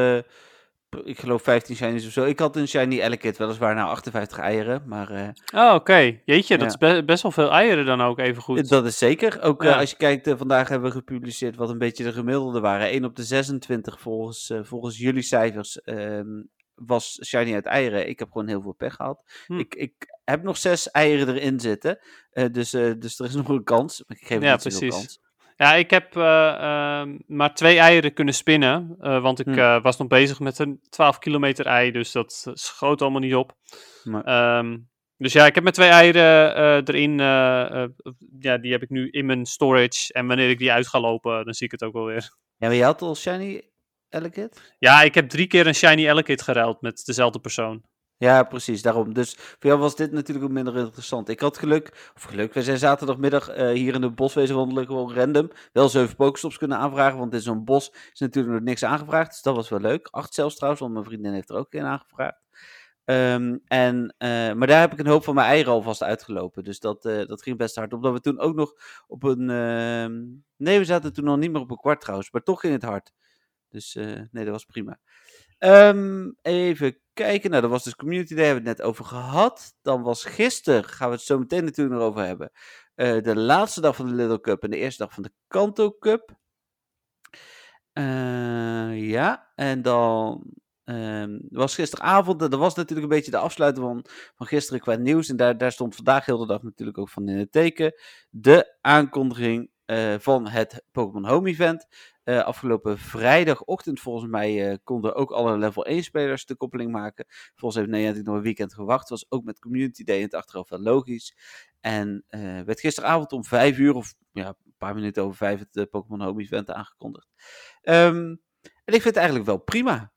ik geloof 15 shinies of zo. Ik had een shiny Elekid, weliswaar na 58 eieren, maar... oh, oké. Okay. Jeetje, dat is be best wel veel eieren dan ook even goed. Dat is zeker. Ook ja. als je kijkt, vandaag hebben we gepubliceerd wat een beetje de gemiddelde waren. 1 op de 26 volgens, volgens jullie cijfers ehm, was shiny uit eieren. Ik heb gewoon heel veel pech gehad. Hm. Ik, ik heb nog zes eieren erin zitten. Uh, dus, uh, dus er is nog een kans. Ik geef ja, precies. Kans. Ja, ik heb uh, maar twee eieren kunnen spinnen. want ik hm. was nog bezig met een 12 kilometer ei. Dus dat schoot allemaal niet op. Maar... Um, dus ja, ik heb mijn twee eieren erin. ja, die heb ik nu in mijn storage. En wanneer ik die uit ga lopen, dan zie ik het ook wel weer. Ja, maar je had al shiny Ja, ik heb drie keer een Shiny Elekid geruild met dezelfde persoon. Ja, precies, daarom. Dus voor jou was dit natuurlijk ook minder interessant. Ik had geluk, of geluk, we zijn zaterdagmiddag uh, hier in de boswezen wandelen gewoon random. Wel zeven pokestops kunnen aanvragen, want in zo'n bos is natuurlijk nog niks aangevraagd. Dus dat was wel leuk. Acht zelfs trouwens, want mijn vriendin heeft er ook een aangevraagd. Um, en, uh, maar daar heb ik een hoop van mijn eieren alvast uitgelopen. Dus dat, uh, dat ging best hard. Omdat we toen ook nog op een. Uh, nee, we zaten toen nog niet meer op een kwart trouwens. Maar toch ging het hard. Dus uh, nee, dat was prima. Um, even kijken. Nou, dat was dus Community Day, hebben we het net over gehad. Dan was gisteren, gaan we het zo meteen natuurlijk nog over hebben. Uh, de laatste dag van de Little Cup en de eerste dag van de Kanto Cup. Uh, ja, en dan um, was gisteravond, dat was natuurlijk een beetje de afsluiting van, van gisteren qua nieuws. En daar, daar stond vandaag heel de dag natuurlijk ook van in het teken. De aankondiging uh, van het Pokémon Home Event. Uh, afgelopen vrijdagochtend volgens mij uh, konden ook alle level 1 spelers de koppeling maken. Volgens heeft Niantic nog een weekend gewacht. Was ook met Community Day in het achterhoofd wel logisch. En werd gisteravond om 5 uur of ja, een paar minuten over 5 het Pokémon Home Event aangekondigd. Um, en ik vind het eigenlijk wel prima.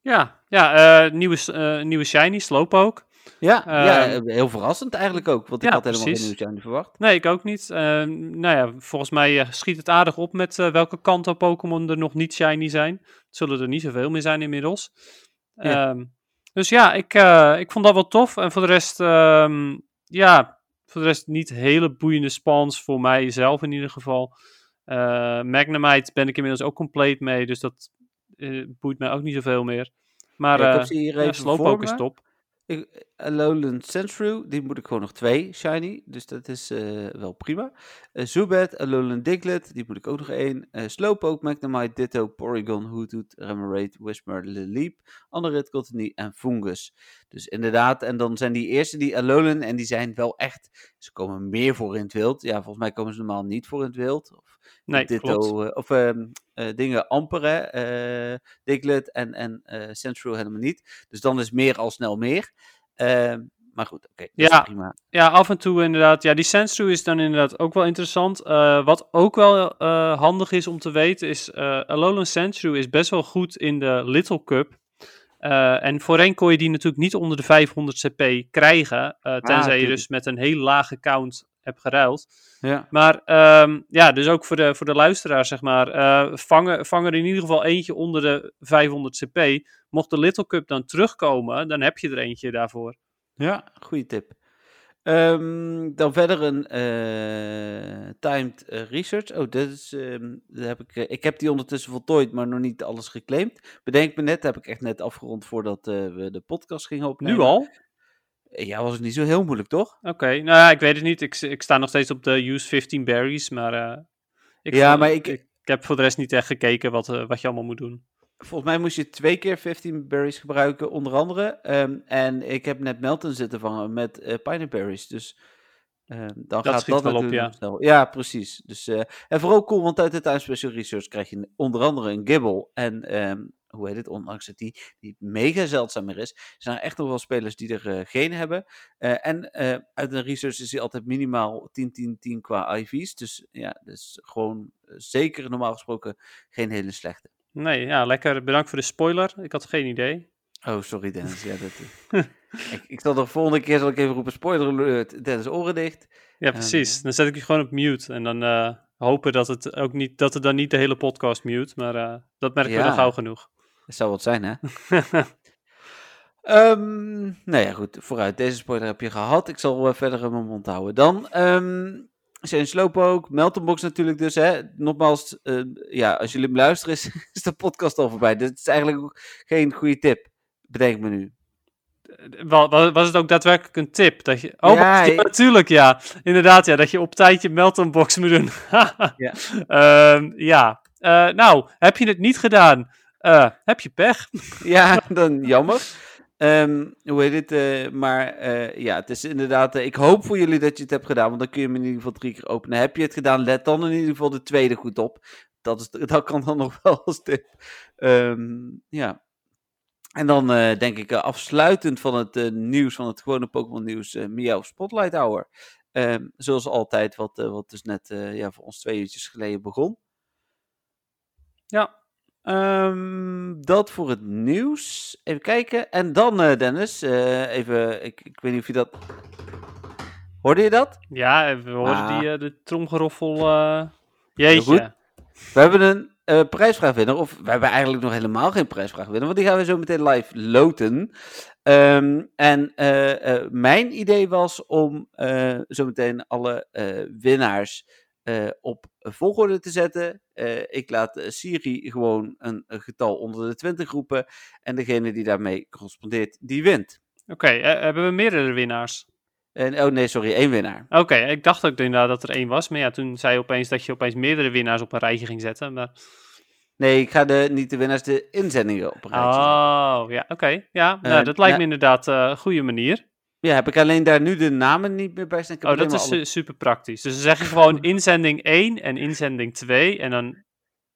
Ja, ja nieuwe, nieuwe Shiny, Slowpoke. Ja, ja, ehm, heel verrassend eigenlijk ook. Want ik had helemaal precies. geen nieuws verwacht. Nee, ik ook niet. Uh, nou ja, volgens mij uh, schiet het aardig op met uh, welke kanto Pokémon er nog niet shiny zijn. Het zullen er niet zoveel meer zijn inmiddels. Ja. Um, dus ja, ik, eh, ik vond dat wel tof. En voor de rest, um, ja, voor de rest niet hele boeiende spawns voor mijzelf in ieder geval. Magnemite ben ik inmiddels ook compleet mee, dus dat boeit mij ook niet zoveel meer. Maar ja, ik heb ze hier even ja, Slowpoke is top. Alolan Sandshrew, die moet ik gewoon nog twee shiny. Dus dat is uh, wel prima. Uh, Zubat, Alolan Diglett, die moet ik ook nog één. Uh, Slowpoke, Magnemite, Ditto, Porygon, Hoothoot, Remoraid, Whisper, Lileep, Anerit, Cottony en Fungus. Dus inderdaad, en dan zijn die eerste die Alolan en die zijn wel echt... Ze komen meer voor in het wild. Ja, volgens mij komen ze normaal niet voor in het wild. Of, Nee, Ditto, klopt. eh, of ehm, eh, dingen amperen, eh Diglett en, en Sandshrew helemaal niet. Dus dan is meer al snel meer. Ehm, maar goed, oké, Ja. prima. Ja, af en toe inderdaad. Ja, die Sandshrew is dan inderdaad ook wel interessant. Wat ook wel handig is om te weten is... Alolan Sandshrew is best wel goed in de Little Cup. Eh, en voorheen kon je die natuurlijk niet onder de 500 CP krijgen. eh, tenzij je dus met een heel lage count hebt geruild. Ja. Maar ehm, ja, dus ook voor de, voor de luisteraar, zeg maar. eh vang, vang er in ieder geval eentje onder de 500 CP. Mocht de Little Cup dan terugkomen, dan heb je er eentje daarvoor. Ja, goede tip. Ehm, dan verder een eh, timed eh, research. Oh, dat is, ehm, dat heb ik, ik heb die ondertussen voltooid, maar nog niet alles geclaimd. Bedenk me net, heb ik echt net afgerond voordat eh, we de podcast gingen opnemen. Nu al? Ja, was het niet zo heel moeilijk, toch? Oké, nou ja, ik weet het niet. Ik, ik sta nog steeds op de use 15 berries, maar, eh, ik, Ja, vond- maar ik- ik, heb voor de rest niet echt gekeken wat, eh, wat je allemaal moet doen. Volgens mij moest je twee keer 15 berries gebruiken, onder andere. Ehm, en ik heb net Melton zitten vangen met eh pineapple berries. Dus ehm, dan Dat gaat dat wel op, ja. snel. Ja, precies. Dus, en vooral cool, want uit de Time Special Research krijg je onder andere een Gibble. En ehm, hoe heet het, ondanks dat die, die mega zeldzamer is, zijn er echt nog wel spelers die er eh, geen hebben. Eh, en eh, uit de research is hij altijd minimaal 10-10-10 qua IV's. Dus ja, dus gewoon zeker normaal gesproken geen hele slechte. Nee, ja, lekker. Bedankt voor de spoiler. Ik had geen idee. Oh, sorry Dennis. Ja, dat, ik, ik zal de volgende keer zal ik even roepen, spoiler alert, Dennis oren dicht. Ja, precies. Dan zet ik je gewoon op mute en dan hopen dat het ook niet, dat het dan niet de hele podcast mute, maar dat merken we dan gauw genoeg. Dat zou wat zijn, hè? Ehm, nou ja, goed, vooruit. Deze spoiler heb je gehad. Ik zal eh, verder in mijn mond houden. Dan, ehm zijn Slowpoke, Meltonbox natuurlijk dus, hè. Nogmaals, eh, ja, als jullie hem luisteren is, is de podcast al voorbij. Dit is eigenlijk ook geen goede tip, bedenk me nu. Wa- wa- Was het ook daadwerkelijk een tip? Dat je... Oh, Ja, ja, ik- natuurlijk, ja. Inderdaad, ja. Dat je op tijd je Melton box moet doen. Ja. Ja. Eh, nou, heb je het niet gedaan? Eh, heb je pech? Ja, dan jammer. Ehm, hoe heet het? eh, maar eh, ja, het is inderdaad. ik hoop voor jullie dat je het hebt gedaan, want dan kun je hem in ieder geval drie keer openen. Heb je het gedaan? Let dan in ieder geval de tweede goed op. Dat, is, dat kan dan nog wel als tip. Ehm, ja. En dan denk ik afsluitend van het nieuws, van het gewone Pokémon nieuws, Miauw Spotlight Hour. Ehm, zoals altijd, wat, wat dus net ja, voor ons twee uurtjes geleden begon. Ja. Ehm, dat voor het nieuws. Even kijken. En dan, eh, Dennis, eh, even, ik, ik weet niet of je dat... Hoorde je dat? Ja, we hoorden Ah. die, eh, de tromgeroffel. Jeetje. goed. We hebben een eh prijsvraagwinnaar, of we hebben eigenlijk nog helemaal geen prijsvraagwinnaar, want die gaan we zo meteen live loten. Ehm, en mijn idee was om zo meteen alle winnaars eh, op volgorde te zetten. Eh, ik laat eh, Siri gewoon een, een getal onder de 20 roepen. En degene die daarmee correspondeert, die wint. Oké, hebben we meerdere winnaars? En, oh nee, sorry, één winnaar. Oké, ik dacht ook inderdaad dat er één was. Maar ja, toen zei je opeens dat je opeens meerdere winnaars op een rijtje ging zetten. Maar... Nee, ik ga de, niet de winnaars, de inzendingen op een rijtje zetten. Oh, ja, oké. Ja, nou, dat lijkt ja. me inderdaad een goede manier. Ja, heb ik alleen daar nu de namen niet meer bij staan. Oh, dat is alle- super praktisch. Dus dan zeg je gewoon inzending 1 en inzending 2 en dan...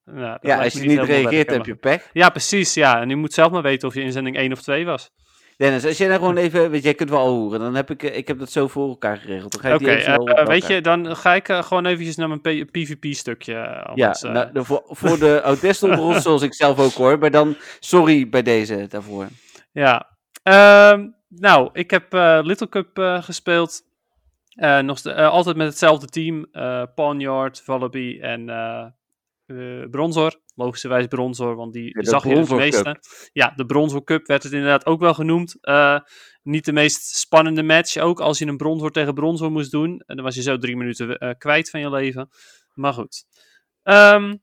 Nou, Ja, als je niet reageert, heb je pech. Ja, precies, ja. En je moet zelf maar weten of je inzending 1 of 2 was. Dennis, als jij nou gewoon even, weet je, jij kunt wel horen, dan heb ik, eh, ik heb dat zo voor elkaar geregeld. Dan ga ik Oké, die even eh, weet je, dan ga ik eh, gewoon eventjes naar mijn PvP-stukje. Ja, eh. nou, de- voor, voor de zoals ik zelf ook hoor, maar dan sorry bij deze daarvoor. Ja. Ehm, nou, ik heb eh, Little Cup eh, gespeeld. Eh, nog altijd met hetzelfde team. Ponyard, Wallaby en Bronzor. Logischerwijs Bronzor, want die zag je het meeste. Ja, de Bronzor Cup werd het inderdaad ook wel genoemd. Niet de meest spannende match ook. Als je een Bronzor tegen Bronzor moest doen. En dan was je zo drie minuten kwijt van je leven. Maar goed. Ehm,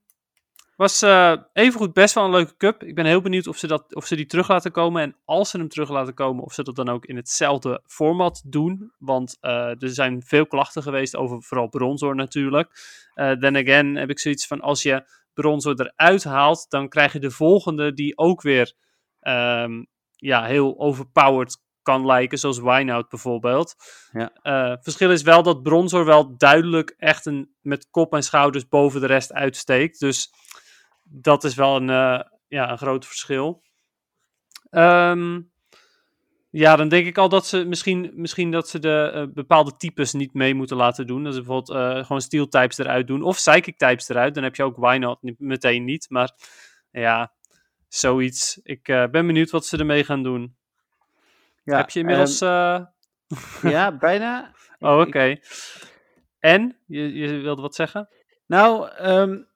was eh evengoed best wel een leuke cup. Ik ben heel benieuwd of ze, dat, of ze die terug laten komen. En als ze hem terug laten komen, of ze dat dan ook in hetzelfde format doen. Want eh, er zijn veel klachten geweest over vooral Bronzor natuurlijk. Eh then again heb ik zoiets van, als je Bronzor eruit haalt, dan krijg je de volgende die ook weer ehm, ja, heel overpowered kan lijken, zoals Wineout bijvoorbeeld. Ja. Uh, verschil is wel dat Bronzor wel duidelijk echt een, met kop en schouders boven de rest uitsteekt. Dus dat is wel een, uh, ja, een groot verschil. Um, ja, dan denk ik al dat ze misschien, misschien dat ze de uh, bepaalde types niet mee moeten laten doen. Dat ze bijvoorbeeld uh, gewoon steel types eruit doen. Of psychic types eruit. Dan heb je ook why not meteen niet. Maar ja, zoiets. Ik uh, ben benieuwd wat ze ermee gaan doen. Ja, heb je inmiddels... Um, ja, bijna. oh, oké. Okay. En? Je, je wilde wat zeggen? Nou, um,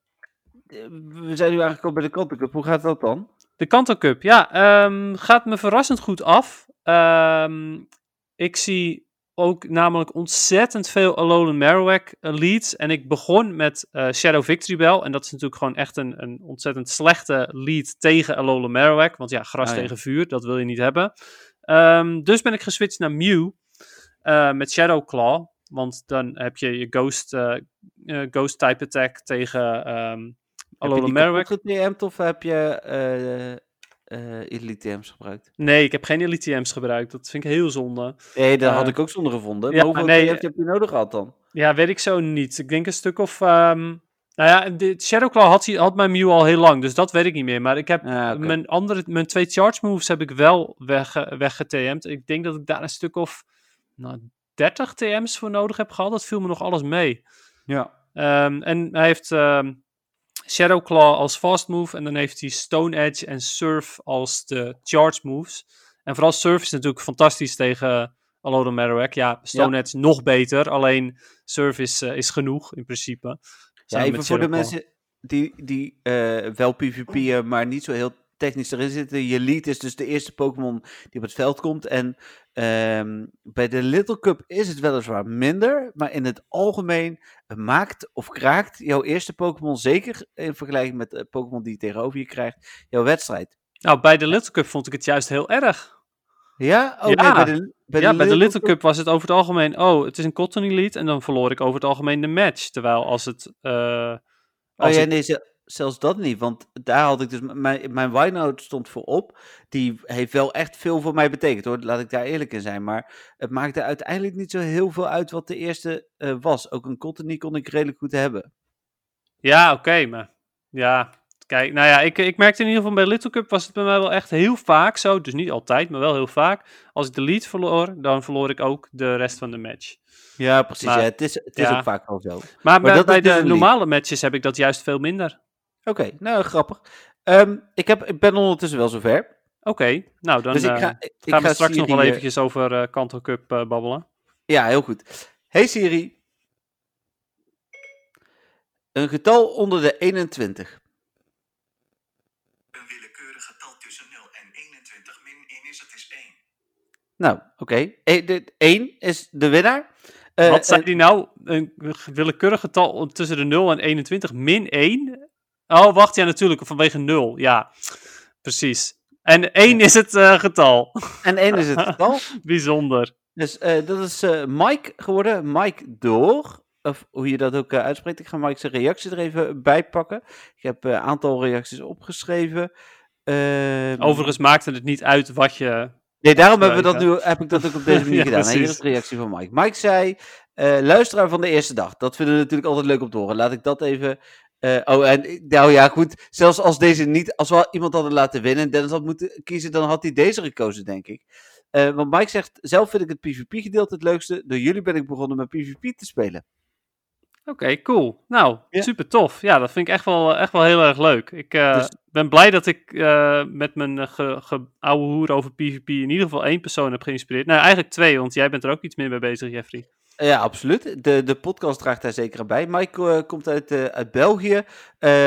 we zijn nu aangekomen bij de Kanto Cup. Hoe gaat dat dan? De Kanto Cup, ja. Um, gaat me verrassend goed af. Um, ik zie ook namelijk ontzettend veel Alolan Marowak leads. En ik begon met uh, Shadow Victory Bell. En dat is natuurlijk gewoon echt een, een ontzettend slechte lead tegen Alolan Marowak. Want ja, gras ja. tegen vuur, dat wil je niet hebben. Um, dus ben ik geswitcht naar Mew uh, met Shadow Claw. Want dan heb je je Ghost, uh, ghost type attack tegen um, Alolan Marowak. Heb je die of heb je uh, Elite TM's gebruikt? Nee, ik heb geen Elite TM's gebruikt. Dat vind ik heel zonde. Nee, dat uh, had ik ook zonde gevonden. Ja, hoeveel nee, heb je nodig gehad dan? Ja, weet ik zo niet. Ik denk een stuk of... Um, nou ja, de Shadowclaw had, had mijn Mew al heel lang, dus dat weet ik niet meer. Maar ik heb ah, okay. mijn andere, mijn twee charge moves heb ik wel weg, weggeTM'd. Ik denk dat ik daar een stuk of nou, 30 TM's voor nodig heb gehad. Dat viel me nog alles mee. Ja. Um, en hij heeft... Um, Shadow Claw als fast move. En dan heeft hij Stone Edge en Surf als de charge moves. En vooral Surf is natuurlijk fantastisch tegen Alolan Marowak. Ja, Stone ja. Edge nog beter. Alleen Surf is, uh, is genoeg in principe. Ja, even voor de mensen die, die uh, wel PvP'en, maar niet zo heel technisch erin zitten. Je lead is dus de eerste Pokémon die op het veld komt. En um, bij de Little Cup is het weliswaar minder. Maar in het algemeen maakt of kraakt jouw eerste Pokémon, zeker in vergelijking met de Pokémon die je tegenover je krijgt, jouw wedstrijd. Nou, bij de Little Cup vond ik het juist heel erg. Ja? Oh, ja. Nee, bij de, bij ja, de bij de Little Cup, Cup was het over het algemeen, oh, het is een Cotton Elite en dan verloor ik over het algemeen de match. Terwijl als het... Uh, als oh ja, nee, ze, zelfs dat niet. Want daar had ik dus. Mijn, mijn whitenote stond voorop. Die heeft wel echt veel voor mij betekend hoor. Laat ik daar eerlijk in zijn. Maar het maakte uiteindelijk niet zo heel veel uit wat de eerste uh, was. Ook een Cottony kon ik redelijk goed hebben. Ja, oké. Okay, maar ja. Kijk, nou ja, ik, ik merkte in ieder geval bij Little Cup was het bij mij wel echt heel vaak zo. Dus niet altijd, maar wel heel vaak. Als ik de lead verloor, dan verloor ik ook de rest van de match. Ja, precies. Maar, ja, het is, het is ja. ook vaak wel zo. Maar, maar bij, bij de normale matches heb ik dat juist veel minder. Oké, okay, nou grappig. Um, ik, heb, ik ben ondertussen wel zover. Oké, okay, nou dan dus ik ga, ik gaan we straks Siri, nog wel eventjes over uh, Kanto Cup uh, babbelen. Ja, heel goed. Hey Siri. Een getal onder de 21. Een willekeurig getal tussen 0 en 21 min 1 is het is 1. Nou, oké. Okay. 1 is de winnaar. Uh, Wat zei die nou? Een willekeurig getal tussen de 0 en 21 min 1? Oh, wacht, ja, natuurlijk, vanwege 0. Ja, precies. En 1 is het uh, getal. En 1 is het getal. Bijzonder. Dus uh, dat is uh, Mike geworden, Mike Door. Of hoe je dat ook uitspreekt. Ik ga Mike zijn reactie er even bij pakken. Ik heb een aantal reacties opgeschreven. Ehm, Overigens maakte het niet uit wat je. Nee, daarom hebben we dat nu, heb ik dat ook op deze manier ja, gedaan. Precies. Hier is de reactie van Mike. Mike zei: luisteraar van de eerste dag. Dat vinden we natuurlijk altijd leuk om te horen. Laat ik dat even uh, oh, en nou ja, goed. Zelfs als deze niet, als we iemand hadden laten winnen en Dennis had moeten kiezen, dan had hij deze gekozen, denk ik. Uh, want Mike zegt, zelf vind ik het PvP-gedeelte het leukste. Door jullie ben ik begonnen met PvP te spelen. Oké, okay, cool. Nou, ja. super tof. Ja, dat vind ik echt wel, echt wel heel erg leuk. Ik uh, dus... ben blij dat ik met mijn ge, ge, oude hoer over PvP in ieder geval één persoon heb geïnspireerd. Nou, eigenlijk twee, want jij bent er ook iets meer mee bezig, Jeffrey. Ja, absoluut. De, de podcast draagt daar zeker aan bij. Mike uh, komt uit, uh, uit België, uh,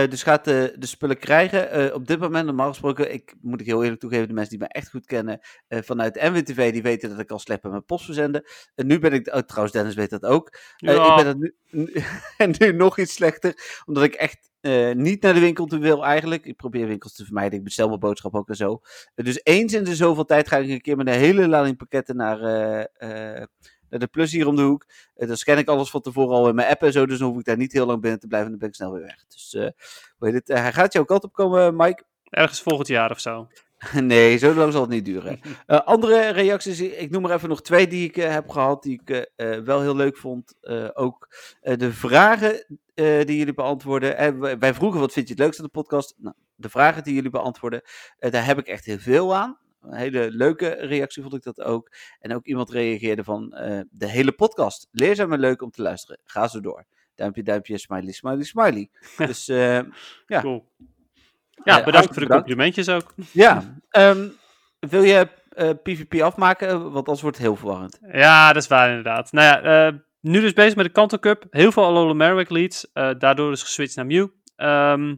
dus gaat de, de spullen krijgen. op dit moment, normaal gesproken, ik moet ik heel eerlijk toegeven, de mensen die mij echt goed kennen vanuit NWTV, die weten dat ik al sleppen met post verzenden. En nu ben ik, oh, trouwens Dennis weet dat ook. Ja. ik ben nu, en nu nog iets slechter, omdat ik echt niet naar de winkel toe wil eigenlijk. Ik probeer winkels te vermijden, ik bestel mijn boodschap ook en zo. dus eens in de zoveel tijd ga ik een keer met een hele lading pakketten naar de plus hier om de hoek. Uh, dan scan ik alles van tevoren al in mijn app en zo. Dus dan hoef ik daar niet heel lang binnen te blijven. En dan ben ik snel weer weg. Dus uh, hoe heet het? Hij gaat jouw kant op komen, Mike. Ergens volgend jaar of zo. Nee, zo lang zal het niet duren. Eh, andere reacties, ik noem er even nog twee die ik eh, heb gehad, die ik eh, eh, wel heel leuk vond. Eh, ook eh, de vragen eh, die jullie beantwoorden. En wij- vroegen, wat vind je het leukste aan de podcast? Nou, de vragen die jullie beantwoorden, eh, daar heb ik echt heel veel aan. Een hele leuke reactie vond ik dat ook. En ook iemand reageerde van eh, de hele podcast. Leerzaam en leuk om te luisteren. Ga zo door. Duimpje, duimpje, smiley, smiley, smiley. Dus eh, Ja. Cool. Eh, Ja, bedankt voor de complimentjes ook. ja, ehm, wil je PvP afmaken? Want anders wordt het heel verwarrend. Ja, dat is waar inderdaad. Nou ja, nu dus bezig met de Kanto Cup. Heel veel Alola Merrick leads. daardoor is geswitcht naar Mew. Ehm,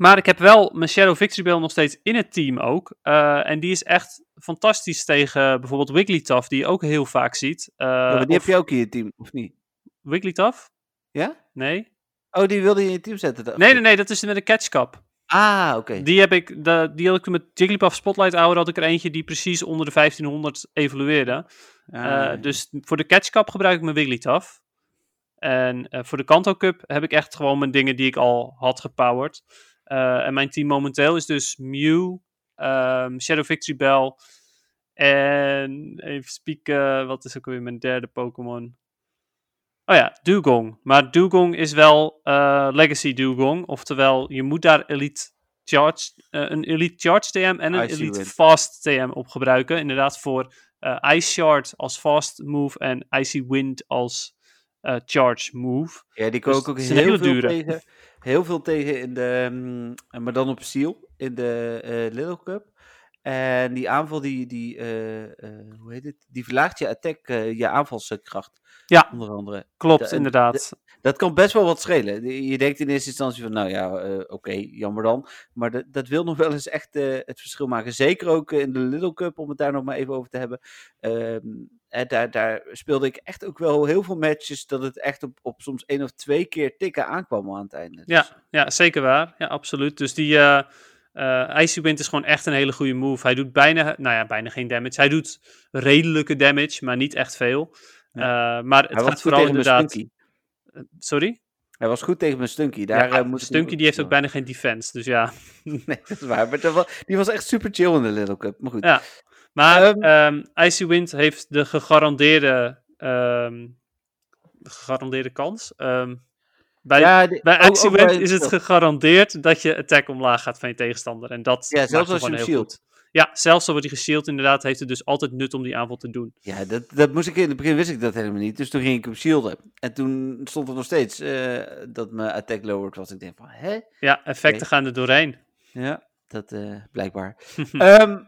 maar ik heb wel mijn Shadow Victory Bell nog steeds in het team ook. Eh, en die is echt fantastisch tegen bijvoorbeeld Wigglytuff, die je ook heel vaak ziet. Ja, maar die of heb je ook in je team, of niet? Wigglytuff? Ja? Nee? Oh, die wilde je in je team zetten? dacht Nee, nee, nee, dat is met de Catch Cup. Ah, oké. Die heb ik, de, die had ik met Jigglypuff Spotlight Hour, had ik er eentje die precies onder de 1500 evolueerde. Ah, Eh, dus voor de Catch Cup gebruik ik mijn Wigglytuff. En voor de Kanto Cup heb ik echt gewoon mijn dingen die ik al had gepowered. Eh, en mijn team momenteel is dus Mew, ehm, Shadow Victory Bell en even spieken, wat is ook weer mijn derde Pokémon? Oh ja, Dugong. Maar Dugong is wel eh, Legacy Dugong, oftewel je moet daar Elite Charge, eh, een Elite Charge TM en een Elite. Fast TM op gebruiken. Inderdaad voor eh, Ice Shard als fast move en Icy Wind als charge move. ja, die dus ik ook heel veel dure. tegen. Heel veel tegen in de, mm, maar dan op Seal, in de eh, Little Cup. En die aanval, die, die eh, eh, hoe heet het? Die verlaagt je attack, eh, je aanvalskracht. Ja. Onder andere. Klopt, De- inderdaad. Dat kan best wel wat schelen. Je denkt in eerste instantie van, nou ja, oké, jammer dan. Maar dat, dat wil nog wel eens echt het verschil maken. Zeker ook in de Little Cup, om het daar nog maar even over te hebben. Ehm, daar, daar speelde ik echt ook wel heel veel matches dat het echt op, op soms één of twee keer tikken aankwam aan het einde. Dus, Ja, ja, zeker waar. Ja, absoluut. Dus die eh, Icy Wind is gewoon echt een hele goede move. Hij doet bijna, nou ja, bijna geen damage. Hij doet redelijke damage, maar niet echt veel. Eh, maar het Hij gaat vooral inderdaad... Eh, Sorry? Hij was goed tegen mijn Stunky. Daar, ja, Stunky die heeft ook bijna geen defense, dus ja. Nee, dat is waar. Maar was- die was echt super chill in de Little Cup. Maar goed. Ja. Maar ehm, Icy Wind heeft de gegarandeerde, ehm, gegarandeerde kans. Bij Ja, bij is het gegarandeerd dat je attack omlaag gaat van je tegenstander. En dat Ja, zelfs als je hem shield. Ja, zelfs al wordt hij geshield inderdaad, heeft het dus altijd nut om die aanval te doen. Ja, dat, dat moest ik in het begin wist ik dat helemaal niet. Dus toen ging ik hem shielden. En toen stond er nog steeds eh, dat mijn attack lowered was. Ik denk van, hè? Ja, effecten gaan er doorheen. Ja, dat eh, blijkbaar. Ehm,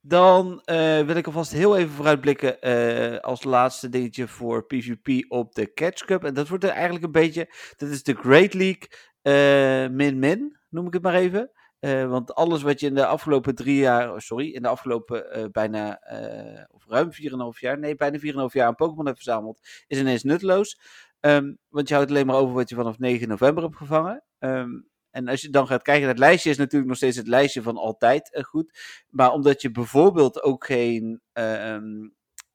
dan eh, wil ik alvast heel even vooruitblikken eh, als laatste dingetje voor PvP op de Catch Cup. En dat wordt er eigenlijk een beetje, dat is de Great League eh, min-min, noem ik het maar even. Eh, want alles wat je in de afgelopen drie jaar, oh, sorry, in de afgelopen eh, bijna, eh, of ruim 4,5 jaar, nee, bijna 4,5 jaar aan Pokémon hebt verzameld, is ineens nutteloos. Ehm, want je houdt alleen maar over wat je vanaf 9 november hebt gevangen. Ehm, en als je dan gaat kijken het lijstje, is natuurlijk nog steeds het lijstje van altijd eh, goed. Maar omdat je bijvoorbeeld ook geen eh,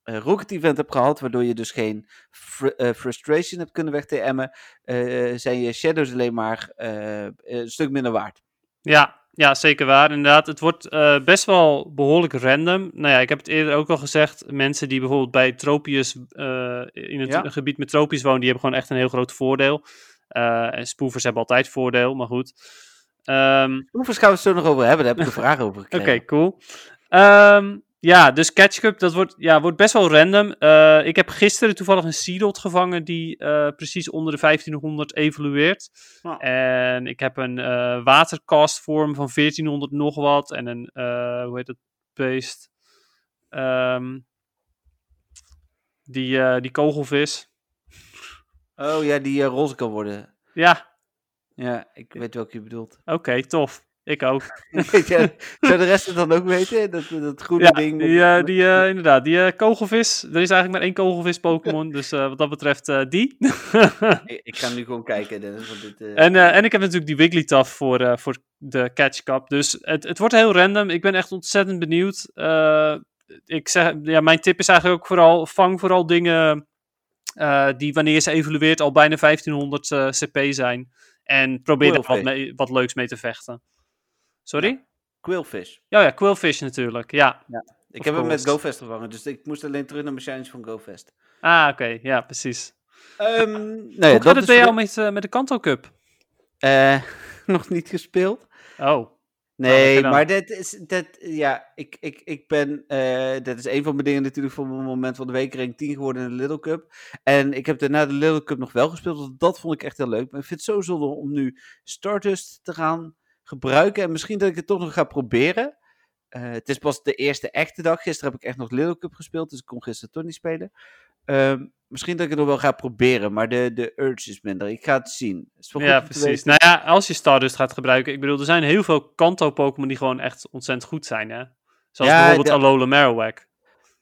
Rocket Event hebt gehad, waardoor je dus geen fr- eh, Frustration hebt kunnen weg-TM'en, zijn je Shadows alleen maar een stuk minder waard. Ja, ja, zeker waar. Inderdaad, het wordt best wel behoorlijk random. Nou ja, ik heb het eerder ook al gezegd. Mensen die bijvoorbeeld bij Tropius, in het Ja. gebied met Tropius wonen, die hebben gewoon echt een heel groot voordeel. Eh, en spoevers hebben altijd voordeel, maar goed. Ehm, Hoeveel gaan we het zo nog over hebben? Daar heb ik een vraag over Oké, gekregen. cool. Ehm, ja, dus Catch Cup, dat wordt, ja, wordt best wel random. Eh, ik heb gisteren toevallig een Seedot gevangen die eh, precies onder de 1500 evolueert. Nou. En ik heb een watercast vorm van 1400 nog wat. En een, hoe heet het, beest? Ehm, die, die kogelvis. Oh ja, die eh, roze kan worden. Ja, Ja, ik weet welke je bedoelt. oké, tof. Ik ook. Weet je, Zou de rest het dan ook weten? Dat, dat groene Ja, ding. die, eh, die, eh, inderdaad, die kogelvis. Er is eigenlijk maar één kogelvis Pokémon, dus wat dat betreft die. ik, ik ga nu gewoon kijken, Dennis. Want dit, en, en ik heb natuurlijk die Wigglytuff voor, voor de Catch Cup. Dus het, het wordt heel random. Ik ben echt ontzettend benieuwd. Ik zeg, ja, mijn tip is eigenlijk ook vooral, vang vooral dingen eh, die wanneer ze evolueert al bijna 1500 eh, CP zijn. En probeer er wat, mee, wat leuks mee te vechten. Sorry? Quillfish. Ja, ja, Quillfish natuurlijk. Ja. Ik Of heb hem met. GoFest vervangen, dus ik moest alleen terug naar mijn shinies van GoFest. Ah, oké. Ja, precies. Ehm nee, Hoe dat gaat het bij jou met, eh, met de Kanto Cup? Eh, nog niet gespeeld. Oh. Nee, maar dit is, dat, ja, ik, ik, ik ben, eh dat is een van mijn dingen natuurlijk voor mijn moment van de week, rank 10 geworden in de Little Cup. En ik heb daarna de Little Cup nog wel gespeeld, want dat vond ik echt heel leuk. Maar ik vind het zo zonde om nu Stardust te gaan gebruiken en misschien dat ik het toch nog ga proberen. Eh, het is pas de eerste echte dag. Gisteren heb ik echt nog Little Cup gespeeld, dus ik kon gisteren toch niet spelen. Ehm, misschien dat ik het nog wel ga proberen, maar de, de urge is minder. Ik ga het zien. Is Ja, precies. Nou ja, als je Stardust gaat gebruiken. Ik bedoel, er zijn heel veel Kanto-Pokémon die gewoon echt ontzettend goed zijn, hè? Zoals Ja, bijvoorbeeld de- Alola Marowak.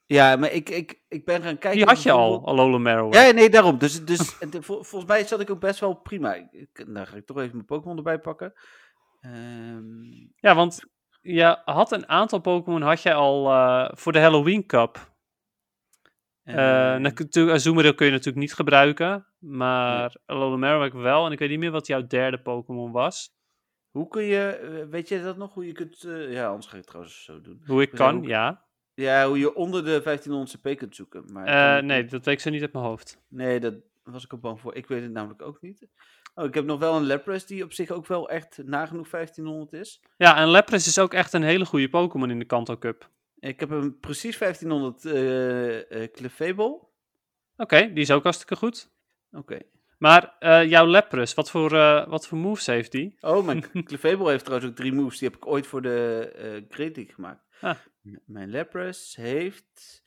Ja, maar ik, ik, ik ben gaan kijken. Die had je al, Alola Marowak. Ja, nee, daarom. Dus, dus vol- volgens mij zat ik ook best wel prima. Ik, dan ga ik toch even mijn Pokémon erbij pakken. Ehm, Ja, want je had een aantal Pokémon had jij al eh, voor de Halloween Cup. Eh eh, natuurlijk, Azumarill kun je natuurlijk niet gebruiken. Maar Alola Marowak wel. En ik weet niet meer wat jouw derde Pokémon was. hoe kun je, eh, weet je dat nog? Hoe je kunt, eh, ja, anders ga ik het trouwens zo doen. Hoe ik kan, ja. Ja, hoe je onder de 1500 CP kunt zoeken. Maar Eh, nee, dat weet ik zo niet uit mijn hoofd. Nee, dat was ik ook bang voor. Ik weet het namelijk ook niet. Oh, ik heb nog wel een Lapras die op zich ook wel echt nagenoeg 1500 is. Ja, en Lapras is ook echt een hele goede Pokémon in de Kanto Cup. Ik heb hem precies 1500 eh eh Clefable. Oké, die is ook hartstikke goed. Oké. Maar eh, jouw Lapras, wat voor, eh, wat voor moves heeft die? Oh, mijn Clefable heeft trouwens ook drie moves. Die heb ik ooit voor de eh Great League gemaakt. Ah. Mijn Lapras heeft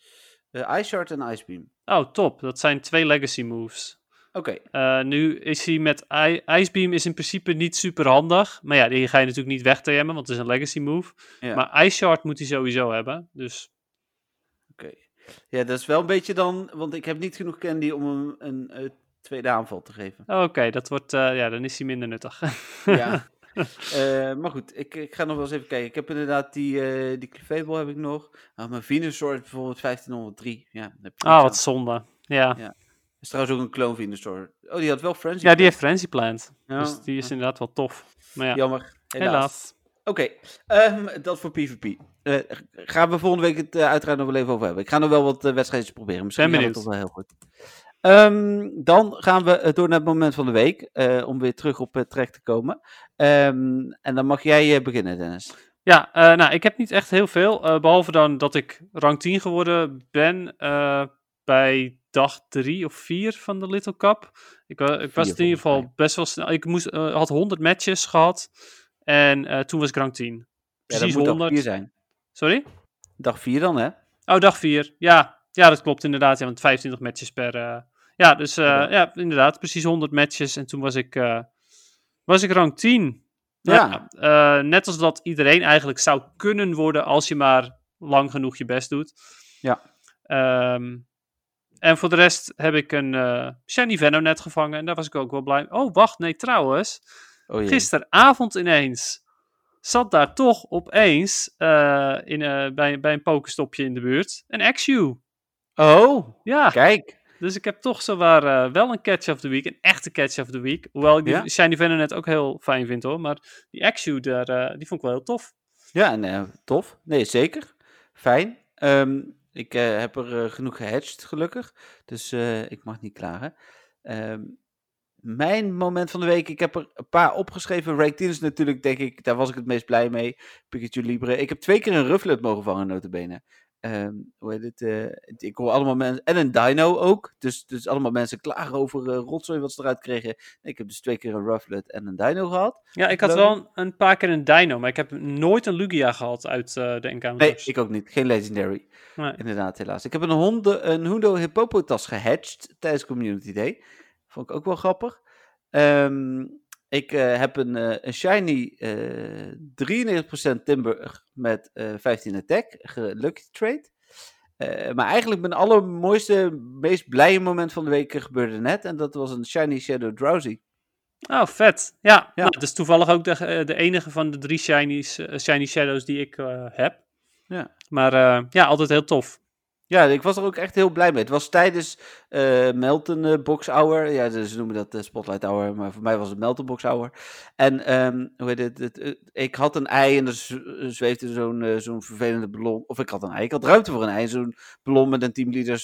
eh Ice Shard en Ice Beam. Oh, top. Dat zijn twee legacy moves. Oké, Eh, nu is hij met I Ice Beam is in principe niet super handig. Maar ja, die ga je natuurlijk niet wegtemmen, want het is een legacy move. ja. Maar Ice Shard moet hij sowieso hebben. Dus oké. ja, dat is wel een beetje dan... Want ik heb niet genoeg candy om hem een eh, tweede aanval te geven. oké, dat wordt, eh, ja, dan is hij minder nuttig. Ja. Maar goed, ik, ik ga nog wel eens even kijken. Ik heb inderdaad die, eh die Clefable heb ik nog. Ah, mijn Venusaur is bijvoorbeeld 1503. Ja, Ah, wat zonde. Ja. Ja. Is trouwens ook een clone Venusaur. Oh, die had wel Frenzy. ja, die heeft Frenzy Plant. Ja, Dus die is inderdaad wel tof. Maar ja, Jammer, helaas. helaas. Oké, ehm, dat voor PvP. Eh, gaan we volgende week het eh, uiteraard nog wel even over hebben. Ik ga nog wel wat eh, wedstrijdjes proberen. Misschien Ben gaat het benieuwd. toch wel heel goed. Ehm, dan gaan we door naar het moment van de week. om weer terug op het trek te komen. Ehm, en dan mag jij beginnen, Dennis. Ja, nou, ik heb niet echt heel veel. eh, behalve dan dat ik rang 10 geworden ben bij dag 3 of 4 van de Little Cup. Ik, wa- ik was Vier, in ieder geval best wel snel. Ik moest, eh, had 100 matches gehad. En eh, toen was ik rang 10. Ja, dat Precies moet dag 100. 4 zijn. Sorry? Dag 4 dan, hè? Oh, dag 4. Ja. ja, dat klopt inderdaad. Ja, want 25 matches per. eh, ja, dus Ja. ja, inderdaad. Precies 100 matches. En toen was ik, was ik rang 10. Ja. eh, net als dat iedereen eigenlijk zou kunnen worden als je maar lang genoeg je best doet. Ja. Ehm, en voor de rest heb ik een eh Shiny Venonet gevangen. En daar was ik ook wel blij mee. Oh, wacht. Nee, trouwens. Oh. Gisteravond ineens zat daar toch opeens eh, in, eh, bij, bij een pokerstopje in de buurt een XU. Oh, Ja, kijk. dus ik heb toch zowaar eh wel een catch of the week, een echte catch of the week. Hoewel ik die Ja? Shiny Venonet ook heel fijn vind hoor, maar die XU daar, die vond ik wel heel tof. Ja, tof. Nee, zeker. Fijn. Ehm, ik eh, heb er eh, genoeg gehatcht, gelukkig. Dus eh, ik mag niet klagen. Ehm, mijn moment van de week, ik heb er een paar opgeschreven. 10 is natuurlijk, denk ik, daar was ik het meest blij mee. Pikachu Libre. Ik heb twee keer een Rufflet mogen vangen, notabene. Ehm hoe heet het? eh, ik hoor allemaal mensen... En een Dino ook. Dus, dus allemaal mensen klagen over eh rotzooi wat ze eruit kregen. Ik heb dus twee keer een Rufflet en een Dino gehad. Ja, ik had Leuk. wel een, een paar keer een Dino, maar ik heb nooit een Lugia gehad uit eh, de Nee, encounters. ik ook niet. Geen Legendary. Nee. Inderdaad, helaas. Ik heb een, honde, een Hundo Hippopotas gehatcht tijdens Community Day. Vond ik ook wel grappig. Ehm, ik eh, heb een, eh, een shiny eh 93% Timber met eh 15 attack. ge- Lucky trade. Eh, maar eigenlijk mijn allermooiste, meest blije moment van de week eh, gebeurde net. En dat was een shiny Shadow Drowsy. Oh, vet. Ja, Ja. Nou, dat is toevallig ook de, eh, de enige van de drie shinies, eh, shiny shadows die ik eh, heb. Ja. Maar eh, ja, altijd heel tof. Ja, ik was er ook echt heel blij mee. Het was tijdens eh Melton eh, Box Hour. Ja, ze noemen dat eh, Spotlight Hour, maar voor mij was het Melton Box Hour. En ehm, hoe heet het, het, ik had een ei en er zweefde zo'n zo'n vervelende ballon. Of ik had een ei, ik had ruimte voor een ei. Zo'n ballon met een teamleader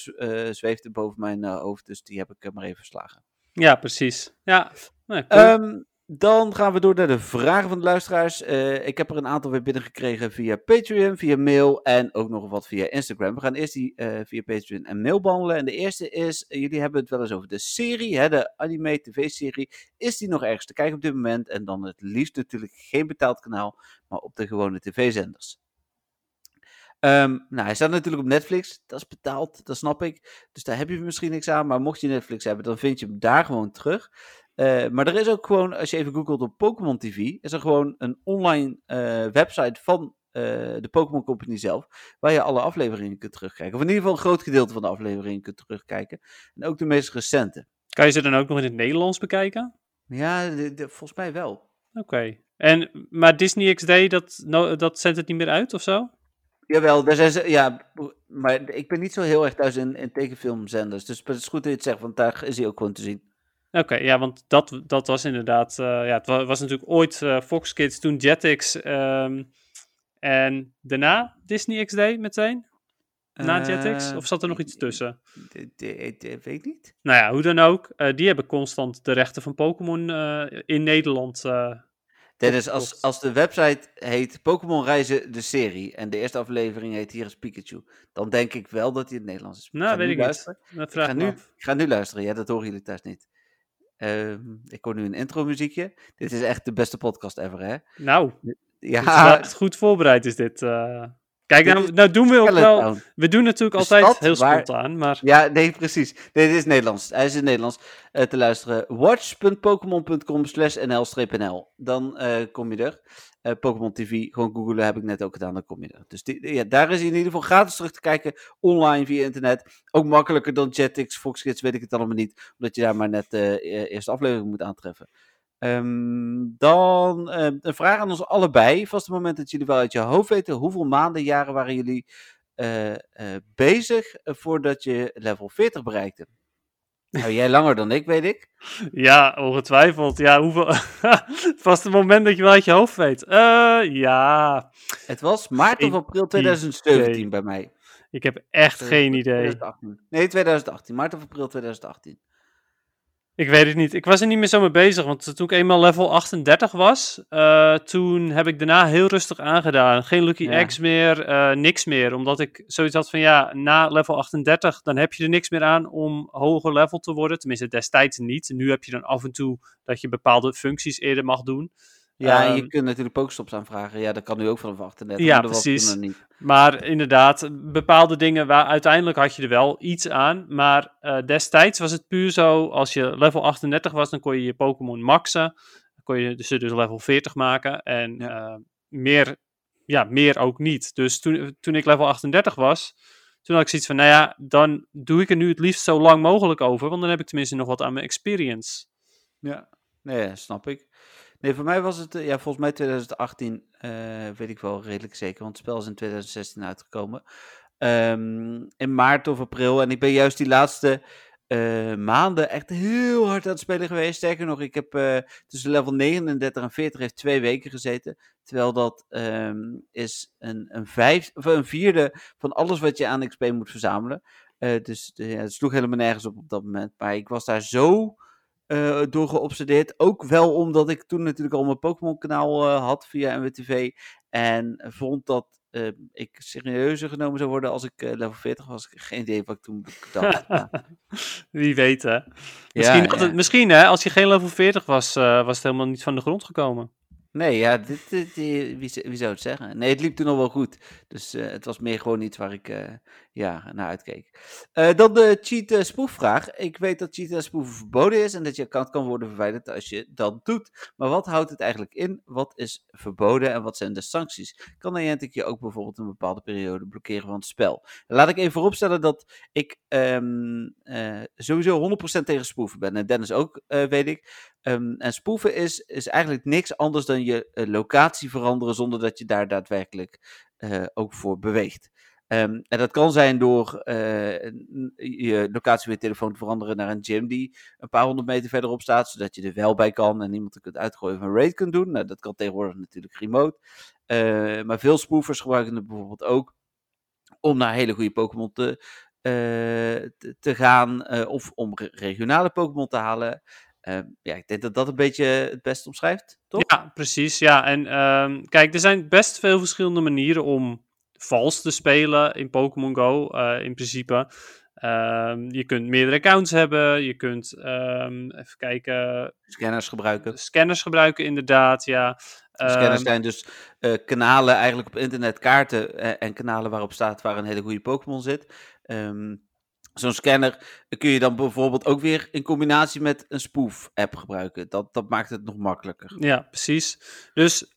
zweefde boven mijn hoofd, dus die heb ik maar even verslagen. Ja, precies. Ja, nou, cool. Ehm, dan gaan we door naar de vragen van de luisteraars. Eh, ik heb er een aantal weer binnengekregen via Patreon, via mail en ook nog wat via Instagram. We gaan eerst die eh, via Patreon en mail behandelen. En de eerste is, eh, jullie hebben het wel eens over de serie, hè, de anime tv-serie. Is die nog ergens te kijken op dit moment? En dan het liefst natuurlijk geen betaald kanaal, maar op de gewone tv-zenders. Ehm, nou, hij staat natuurlijk op Netflix. Dat is betaald, dat snap ik. Dus daar heb je misschien niks aan. Maar mocht je Netflix hebben, dan vind je hem daar gewoon terug. Eh, maar er is ook gewoon, als je even googelt op Pokémon TV, is er gewoon een online eh, website van eh, de Pokémon Company zelf, waar je alle afleveringen kunt terugkijken. Of in ieder geval een groot gedeelte van de afleveringen kunt terugkijken. En ook de meest recente. Kan je ze dan ook nog in het Nederlands bekijken? Ja, de- de- volgens mij wel. Oké. En, maar Disney XD, dat, no, dat zendt het niet meer uit of zo? Jawel, daar zijn ze, ja, maar ik ben niet zo heel erg thuis in, in tekenfilmzenders. Dus het is goed dat je het zegt, want daar is hij ook gewoon te zien. Oké, ja, want dat, dat was inderdaad... eh, ja, het wa- was natuurlijk ooit eh, Fox Kids, toen Jetix ehm, en daarna Disney XD meteen? Na Jetix? Eh, Of zat er nog iets tussen? de- weet ik niet. Nou ja, hoe dan ook. die hebben constant de rechten van Pokémon in Nederland. eh, Dit is als, als de website heet Pokémon Reizen de serie en de eerste aflevering heet Hier is Pikachu, dan denk ik wel dat hij in het Nederlands is. nou, weet ik niet. luisteren. Ik ga, ik nu, ik ga nu luisteren, ja, dat horen jullie thuis niet. Ehm, ik hoor nu een intro muziekje. Dit is echt de beste podcast ever, hè? Nou, Ja, het is wel echt goed voorbereid is dit. eh. Kijk, nou, nou doen we ook wel... We doen natuurlijk altijd heel spontaan, maar... Ja, nee, precies. Nee, dit is Nederlands. Hij is in Nederlands eh, te luisteren. watch.pokemon.com slash nl-nl. Dan eh, kom je er. Eh, Pokémon TV, gewoon googlen, heb ik net ook gedaan, dan kom je er. Dus die, ja, daar is in ieder geval gratis terug te kijken, online via internet. Ook makkelijker dan Jetix, Fox Kids, weet ik het allemaal niet. Omdat je daar maar net de eerste aflevering moet aantreffen. Ehm, dan eh, een vraag aan ons allebei. Vast het moment dat jullie wel uit je hoofd weten. Hoeveel maanden, jaren waren jullie eh, eh, bezig eh, voordat je level 40 bereikte? Nou, jij langer dan ik, weet ik. Ja, ongetwijfeld. Ja, hoeveel... Vast het moment dat je wel uit je hoofd weet. Ja, Het was maart of april 2017 idee. bij mij. ik heb echt geen idee. 2018. Nee, 2018. Maart of april 2018. Ik weet het niet. Ik was er niet meer zo mee bezig, want toen ik eenmaal level 38 was, eh, toen heb ik daarna heel rustig aangedaan. Geen Lucky Ja. X meer, eh, niks meer. Omdat ik zoiets had van, ja, na level 38, dan heb je er niks meer aan om hoger level te worden. Tenminste, destijds niet. Nu heb je dan af en toe dat je bepaalde functies eerder mag doen. Ja, en je Ehm, kunt natuurlijk Pokestops aanvragen. Ja, dat kan nu ook vanaf 38. Ja, precies. niet. Maar inderdaad, bepaalde dingen waar uiteindelijk had je er wel iets aan. Maar eh, destijds was het puur zo, als je level 38 was, dan kon je je Pokémon maxen. Dan kon je dus, dus level 40 maken. En eh, meer, ja, meer ook niet. Dus toen, toen ik level 38 was, toen had ik zoiets van, nou ja, dan doe ik er nu het liefst zo lang mogelijk over. Want dan heb ik tenminste nog wat aan mijn experience. Ja, nee, snap ik. Nee, voor mij was het, eh, ja, volgens mij 2018, eh, weet ik wel redelijk zeker, want het spel is in 2016 uitgekomen. Ehm, in maart of april. En ik ben juist die laatste eh, maanden echt heel hard aan het spelen geweest. Sterker nog, ik heb tussen level 39 en 40 heeft twee weken gezeten. Terwijl dat ehm, is een, een, vijf, of een vierde van alles wat je aan XP moet verzamelen. Dus ja, het sloeg helemaal nergens op op dat moment. Maar ik was daar zo eh, door geobsedeerd. Ook wel omdat ik toen natuurlijk al mijn Pokémon kanaal eh, had via NWTV. En vond dat eh, ik serieuzer genomen zou worden als ik level 40 was. Ik geen idee wat ik toen dacht. Wie weet hè. Misschien, Ja, had ja. het, misschien hè, als je geen level 40 was, was het helemaal niet van de grond gekomen. Nee, ja, dit, wie, wie zou het zeggen? Nee, het liep toen al wel goed. Dus het was meer gewoon iets waar ik eh, ja, naar uitkeek. Eh, dan de cheat eh, spoefvraag. Ik weet dat cheat en spoeven verboden is en dat je account kan worden verwijderd als je dat doet. Maar wat houdt het eigenlijk in? Wat is verboden en wat zijn de sancties? Kan Niantic je ook bijvoorbeeld een bepaalde periode blokkeren van het spel? Laat ik even vooropstellen dat ik ehm, eh, sowieso 100% tegen spoeven ben. En Dennis ook, eh, weet ik. Ehm, en spoeven is, is eigenlijk niks anders dan je eh, locatie veranderen zonder dat je daar daadwerkelijk eh, ook voor beweegt. Ehm, en dat kan zijn door eh, je locatie je telefoon te veranderen naar een gym die een paar honderd meter verderop staat, zodat je er wel bij kan en iemand er kunt uitgooien of een raid kunt doen. Nou, dat kan tegenwoordig natuurlijk remote. Eh, maar veel spoofers gebruiken het bijvoorbeeld ook om naar hele goede Pokémon te, eh, te, gaan of om re- regionale Pokémon te halen. Ehm, ja, ik denk dat dat een beetje het beste omschrijft, toch? Ja, precies. Ja, en ehm, kijk, er zijn best veel verschillende manieren om vals te spelen in Pokémon Go, eh, in principe. Ehm, je kunt meerdere accounts hebben, je kunt, ehm, even kijken, Scanners gebruiken. scanners gebruiken inderdaad, ja. Scanners Ehm, zijn dus eh, kanalen eigenlijk op internet, kaarten eh, en kanalen waarop staat waar een hele goede Pokémon zit. Zo'n scanner kun je dan bijvoorbeeld ook weer in combinatie met een spoof-app gebruiken. Dat, dat maakt het nog makkelijker. Ja, precies. Dus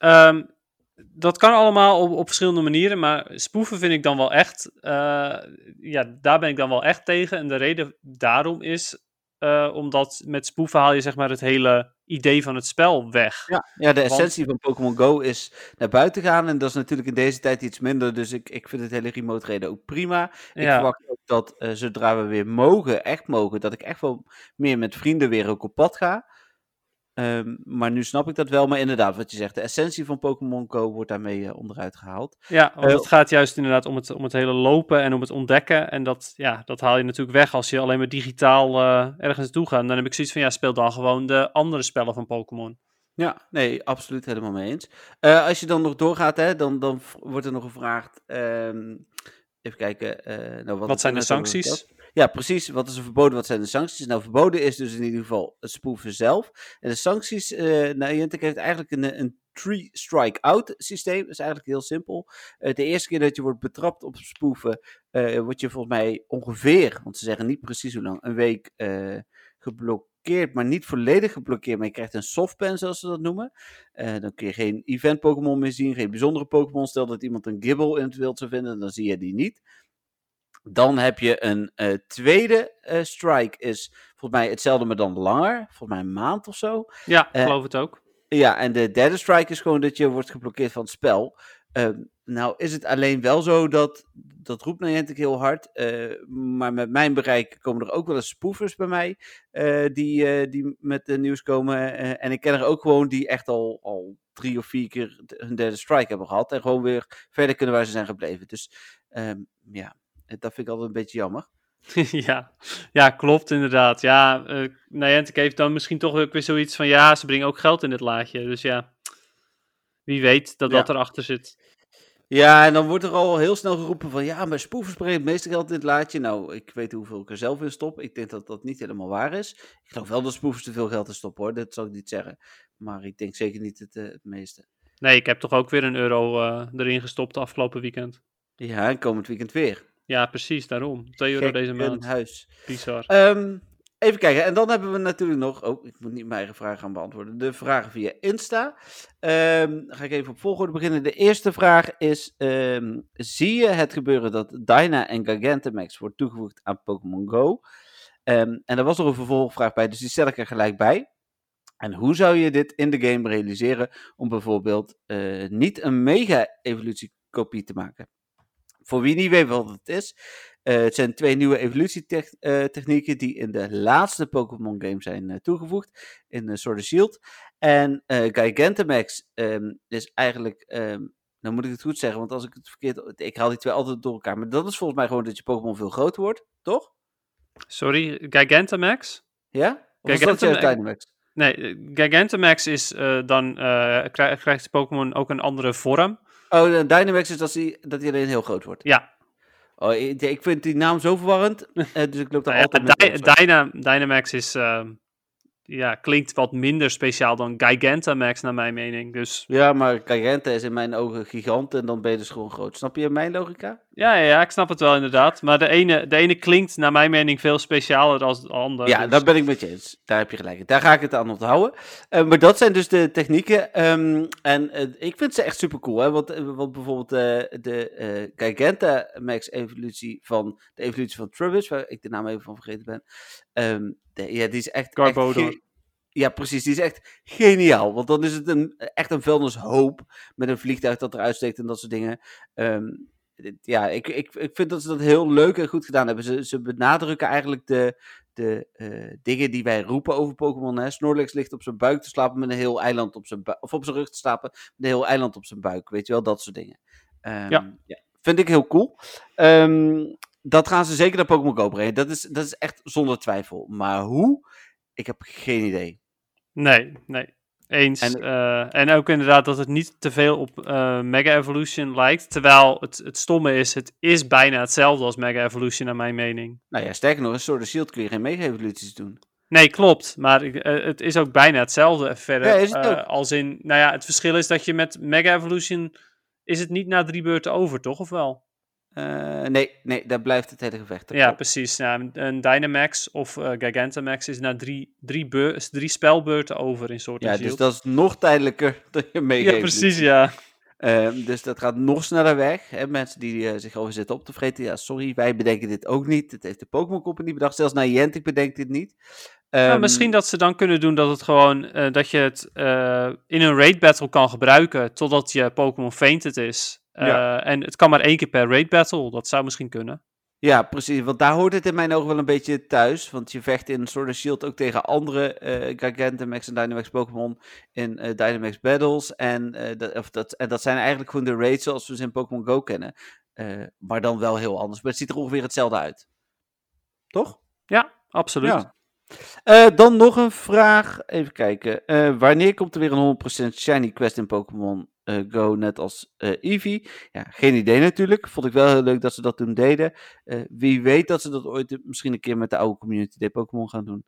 dat kan allemaal op, op verschillende manieren, maar spoeven vind ik dan wel echt, eh, ja, daar ben ik dan wel echt tegen. En de reden daarom is, eh, omdat met spoeven haal je zeg maar het hele idee van het spel weg. Ja, ja de Want- essentie van Pokémon Go is naar buiten gaan. En dat is natuurlijk in deze tijd iets minder. Dus ik, ik vind het hele remote reden ook prima. Ik Ja. verwacht ook dat eh, zodra we weer mogen, echt mogen, dat ik echt wel meer met vrienden weer ook op pad ga. Ehm, maar nu snap ik dat wel. Maar inderdaad, wat je zegt, de essentie van Pokémon Go wordt daarmee eh, onderuit gehaald. Ja, want Eh, het gaat juist inderdaad om het, om het hele lopen en om het ontdekken. En dat, ja, dat haal je natuurlijk weg als je alleen maar digitaal eh, ergens naartoe gaat. Dan heb ik zoiets van, ja, speel dan gewoon de andere spellen van Pokémon. Ja, nee, absoluut helemaal mee eens. Als je dan nog doorgaat, hè, dan, dan wordt er nog gevraagd. ehm, even kijken. nou, wat Wat zijn de sancties? Ja, precies. Wat is er verboden? Wat zijn de sancties? Nou, verboden is dus in ieder geval het spoeven zelf. En de sancties, eh nou, heeft eigenlijk een, een three strike out systeem. Dat is eigenlijk heel simpel. Eh, de eerste keer dat je wordt betrapt op spoeven, eh word je volgens mij ongeveer, want ze zeggen niet precies hoe lang, een week geblokkeerd, maar niet volledig geblokkeerd. Maar je krijgt een softpen, zoals ze dat noemen. Dan kun je geen event Pokémon meer zien, geen bijzondere Pokémon. Stel dat iemand een Gibble in het wild zou vinden, dan zie je die niet. Dan heb je een eh, tweede eh, strike, is volgens mij hetzelfde, maar dan langer. Volgens mij een maand of zo. Ja, Eh, geloof het ook. Ja, en de derde strike is gewoon dat je wordt geblokkeerd van het spel. Ehm, nou is het alleen wel zo dat, dat roept Niantic heel hard, maar met mijn bereik komen er ook wel eens spoofers bij mij, die, die met de nieuws komen. en ik ken er ook gewoon die echt al, al drie of vier keer hun derde strike hebben gehad en gewoon weer verder kunnen waar ze zijn gebleven. Dus ehm, ja, dat vind ik altijd een beetje jammer. ja. ja, klopt inderdaad. Ja, eh Niantic heeft dan misschien toch ook weer zoiets van, ja, ze brengen ook geld in dit laadje. Dus ja, wie weet dat dat erachter zit. Ja, en dan wordt er al heel snel geroepen van ja, maar spoefers brengen het meeste geld in het laadje. Nou, ik weet hoeveel ik er zelf in stop. Ik denk dat dat niet helemaal waar is. Ik geloof wel dat spoefers te veel geld in stoppen hoor, dat zal ik niet zeggen. Maar ik denk zeker niet het, eh, het meeste. Nee, ik heb toch ook weer een euro eh, erin gestopt afgelopen weekend. Ja, en komend weekend weer. Ja, precies, daarom. 2 euro Gek deze maand. huis. Bizar. Ehm, even kijken, en dan hebben we natuurlijk nog. Oh, ik moet niet mijn eigen vragen gaan beantwoorden. De vragen via Insta. Ehm, ga ik even op volgorde beginnen. De eerste vraag is: ehm, Zie je het gebeuren dat Dyna en Gigantamax wordt toegevoegd aan Pokémon Go? En daar was nog een vervolgvraag bij, dus die stel ik er gelijk bij. En hoe zou je dit in de game realiseren om bijvoorbeeld eh, niet een mega-evolutiekopie te maken? Voor wie niet weet wat het is, eh, het zijn twee nieuwe evolutietechnieken die in de laatste Pokémon game zijn eh, toegevoegd in uh, Sword and Shield. En eh, Gigantamax ehm, is eigenlijk, ehm, nou moet ik het goed zeggen, want als ik het verkeerd, ik haal die twee altijd door elkaar. Maar dat is volgens mij gewoon dat je Pokémon veel groter wordt, toch? Sorry, Gigantamax? Ja? Of Gigantamax- Dynamax? Nee, eh, Gigantamax is eh, dan, eh, krij- krijgt de Pokémon ook een andere vorm. Oh, de Dynamax is dat hij, dat hij alleen heel groot wordt. Ja, Oh, ik, ik vind die naam zo verwarrend, eh, dus ik loop daar Nou ja, altijd. Dy- door. Dyna- Dynamax is, eh, ja, klinkt wat minder speciaal dan Gigantamax naar mijn mening. Dus Ja, maar Giganta is in mijn ogen gigant en dan ben je dus gewoon groot. Snap je mijn logica? Ja, ja, ik snap het wel inderdaad. Maar de ene, de ene klinkt naar mijn mening veel specialer dan de andere. Ja, dus- daar ben ik met je eens. Daar heb je gelijk. Daar ga ik het aan onthouden. Eh, maar dat zijn dus de technieken. ehm, en eh, ik vind ze echt super cool. Hè? Want, eh, want bijvoorbeeld de eh Gigantamax evolutie van de evolutie van Trubbish, waar ik de naam even van vergeten ben. ehm, de- ja, die is echt. ja, precies. Die is echt geniaal. Want dan is het een, echt een vuilnishoop met een vliegtuig dat eruit steekt en dat soort dingen. Dit- ja, ik, ik, ik vind dat ze dat heel leuk en goed gedaan hebben. Ze, ze benadrukken eigenlijk de, de eh, dingen die wij roepen over Pokémon. hè. Snorlax ligt op zijn buik te slapen met een heel eiland op zijn buik. Of op zijn rug te slapen met een heel eiland op zijn buik. Weet je wel, dat soort dingen. Ehm, Ja. Vind ik heel cool. Ehm, dat gaan ze zeker naar Pokémon Go brengen. Dat is, dat is echt zonder twijfel. Maar hoe? Ik heb geen idee. Nee, nee. Eens. En- En, en ook inderdaad dat het niet te veel op eh, Mega Evolution lijkt. Terwijl het, het stomme is, het is bijna hetzelfde als Mega Evolution naar mijn mening. Nou ja, sterker nog, Sword and Shield kun je geen mega-evoluties doen. Nee, klopt. Maar eh, het is ook bijna hetzelfde verder. Ja, is het eh, ook? als in, nou ja, het verschil is dat je met Mega Evolution... Is het niet na drie beurten over, toch? Of wel? Eh, nee, nee, daar blijft het hele gevecht. dat Ja, precies. Ja, een- Dynamax of eh, Gigantamax is na drie, drie, beur- drie spelbeurten over in soort Ja, dus dat is nog tijdelijker dan je Ja, meegeeft. precies, ja. Ehm, dus dat gaat nog sneller weg. Hè? Mensen die eh, zich over zitten op te vreten. Ja, sorry, wij bedenken dit ook niet. Het heeft de Pokémon Company bedacht. Zelfs Niantic bedenkt dit niet. Nou, Ehm, misschien dat ze dan kunnen doen dat het gewoon dat je het in een raid battle kan gebruiken totdat je Pokémon fainted is. Eh, Ja. En het kan maar één keer per raid battle. Dat zou misschien kunnen. Ja, precies. Want daar hoort het in mijn ogen wel een beetje thuis. Want je vecht in Sword and Shield ook tegen andere eh Gigantamax en Dynamax Pokémon in eh, Dynamax Battles. En, dat, of dat, en dat zijn eigenlijk gewoon de raids zoals we ze in Pokémon Go kennen. Maar dan wel heel anders. Maar het ziet er ongeveer hetzelfde uit. Toch? Ja, absoluut. Ja. Dan nog een vraag. Even kijken. Wanneer komt er weer een 100% Shiny Quest in Pokémon Go, net als eh Eevee? Ja, geen idee natuurlijk. Vond ik wel heel leuk dat ze dat toen deden. Eh, wie weet dat ze dat ooit misschien een keer met de oude Community Day Pokémon gaan doen.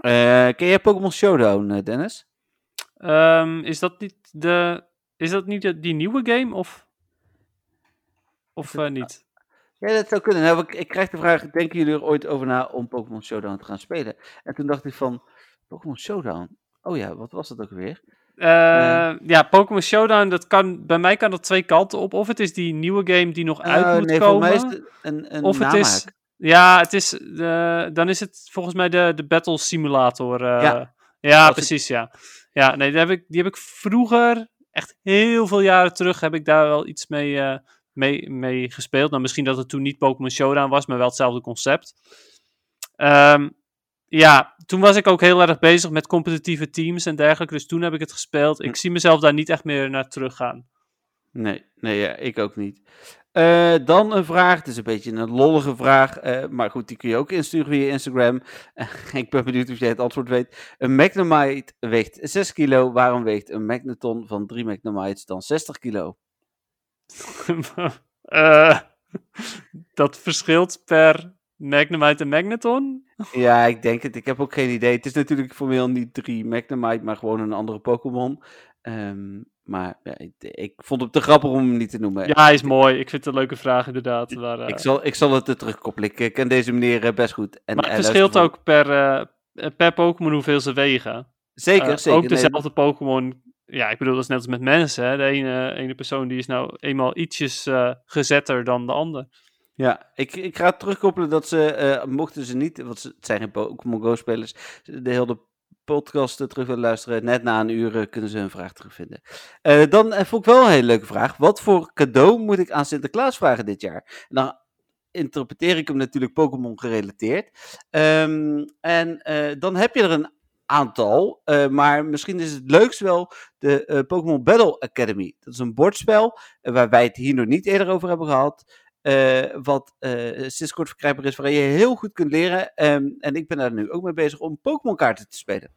Eh, ken jij Pokémon Showdown, eh, Dennis? Ehm, is dat niet de is dat niet de- die nieuwe game of of eh, niet? Ja, dat zou kunnen. Nou, ik, ik krijg de vraag, denken jullie er ooit over na om Pokémon Showdown te gaan spelen? En toen dacht ik van, Pokémon Showdown? Oh ja, wat was dat ook weer? Eh, ja, Pokémon Showdown, dat kan, bij mij kan dat twee kanten op. Of het is die nieuwe game die nog uit Eh, moet nee, komen. voor mij is een, een of het is. Ja, het is. eh, dan is het volgens mij de, de Battle Simulator. Ja. ja, Als het- precies. Ja, ja nee, die heb, ik, die heb ik vroeger, echt heel veel jaren terug, heb ik daar wel iets mee, mee, mee gespeeld. Nou, misschien dat het toen niet Pokémon Showdown was, maar wel hetzelfde concept. Ehm, ja, toen was ik ook heel erg bezig met competitieve teams en dergelijke. Dus toen heb ik het gespeeld. Ik Hm. zie mezelf daar niet echt meer naar teruggaan. Nee, nee ja, ik ook niet. Eh, dan een vraag, het is een beetje een lollige vraag, eh, maar goed, die kun je ook insturen via Instagram. ik ben benieuwd of jij het antwoord weet. Een Magnemite weegt 6 kilo, waarom weegt een Magneton van 3 Magnemites dan 60 kilo? Eh, dat verschilt per Magnemite en Magneton? Ja, ik denk het, ik heb ook geen idee. Het is natuurlijk formeel niet 3 Magnemite, maar gewoon een andere Pokémon. Ehm, maar ja, ik, ik vond het te grappig om hem niet te noemen. Ja, hij is mooi. Ik vind het een leuke vraag inderdaad. Maar, eh, Ik, zal, ik zal het er terugkoppelen. Ik ken deze meneer eh, best goed. En, maar het verschilt luistert ook per, eh, per Pokémon hoeveel ze wegen. Zeker, Eh, zeker. Ook Nee, dezelfde Pokémon. Ja, ik bedoel, dat is net als met mensen. Hè? De ene, ene persoon die is nou eenmaal ietsjes eh, gezetter dan de ander. Ja, ik, ik ga terugkoppelen dat ze, eh, mochten ze niet, want ze, het zijn geen Pokémon Go-spelers, de hele podcast terug willen luisteren, net na een uur eh, kunnen ze hun vraag terugvinden. Eh, dan vond ik wel een hele leuke vraag. Wat voor cadeau moet ik aan Sinterklaas vragen dit jaar? En dan interpreteer ik hem natuurlijk Pokémon gerelateerd. Ehm, en dan heb je er een aantal, maar misschien is het leukst wel de Pokémon Battle Academy. Dat is een bordspel waar wij het hier nog niet eerder over hebben gehad. Eh, wat eh sinds kort verkrijgbaar is, waar je heel goed kunt leren. Ehm, en ik ben daar nu ook mee bezig om Pokémon kaarten te spelen.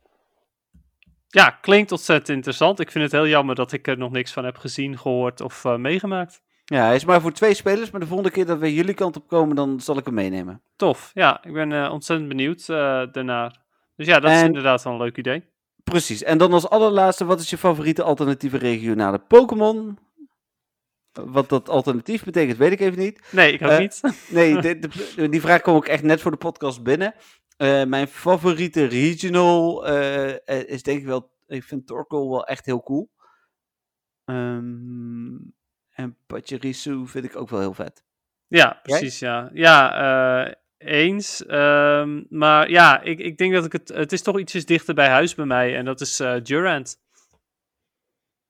Ja, klinkt ontzettend interessant. Ik vind het heel jammer dat ik er nog niks van heb gezien, gehoord of eh, meegemaakt. Ja, hij is maar voor twee spelers, maar de volgende keer dat we jullie kant op komen, dan zal ik hem meenemen. Tof. Ja, ik ben ontzettend benieuwd eh, daarnaar. Dus ja, dat is inderdaad wel een leuk idee. Precies. En dan als allerlaatste, wat is je favoriete alternatieve regionale Pokémon? Wat dat alternatief betekent, weet ik even niet. Nee, ik ook Eh, niet. Nee, de- de- die vraag kwam ook echt net voor de podcast binnen. Eh, mijn favoriete regional eh, is denk ik wel... Ik vind Torkoal wel echt heel cool. Ehm, en Pachirisu vind ik ook wel heel vet. Ja, precies, ja. Ja, eens. Ehm, maar ja, ik, ik denk dat ik het... Het is toch ietsjes dichter bij huis bij mij en dat is Durant.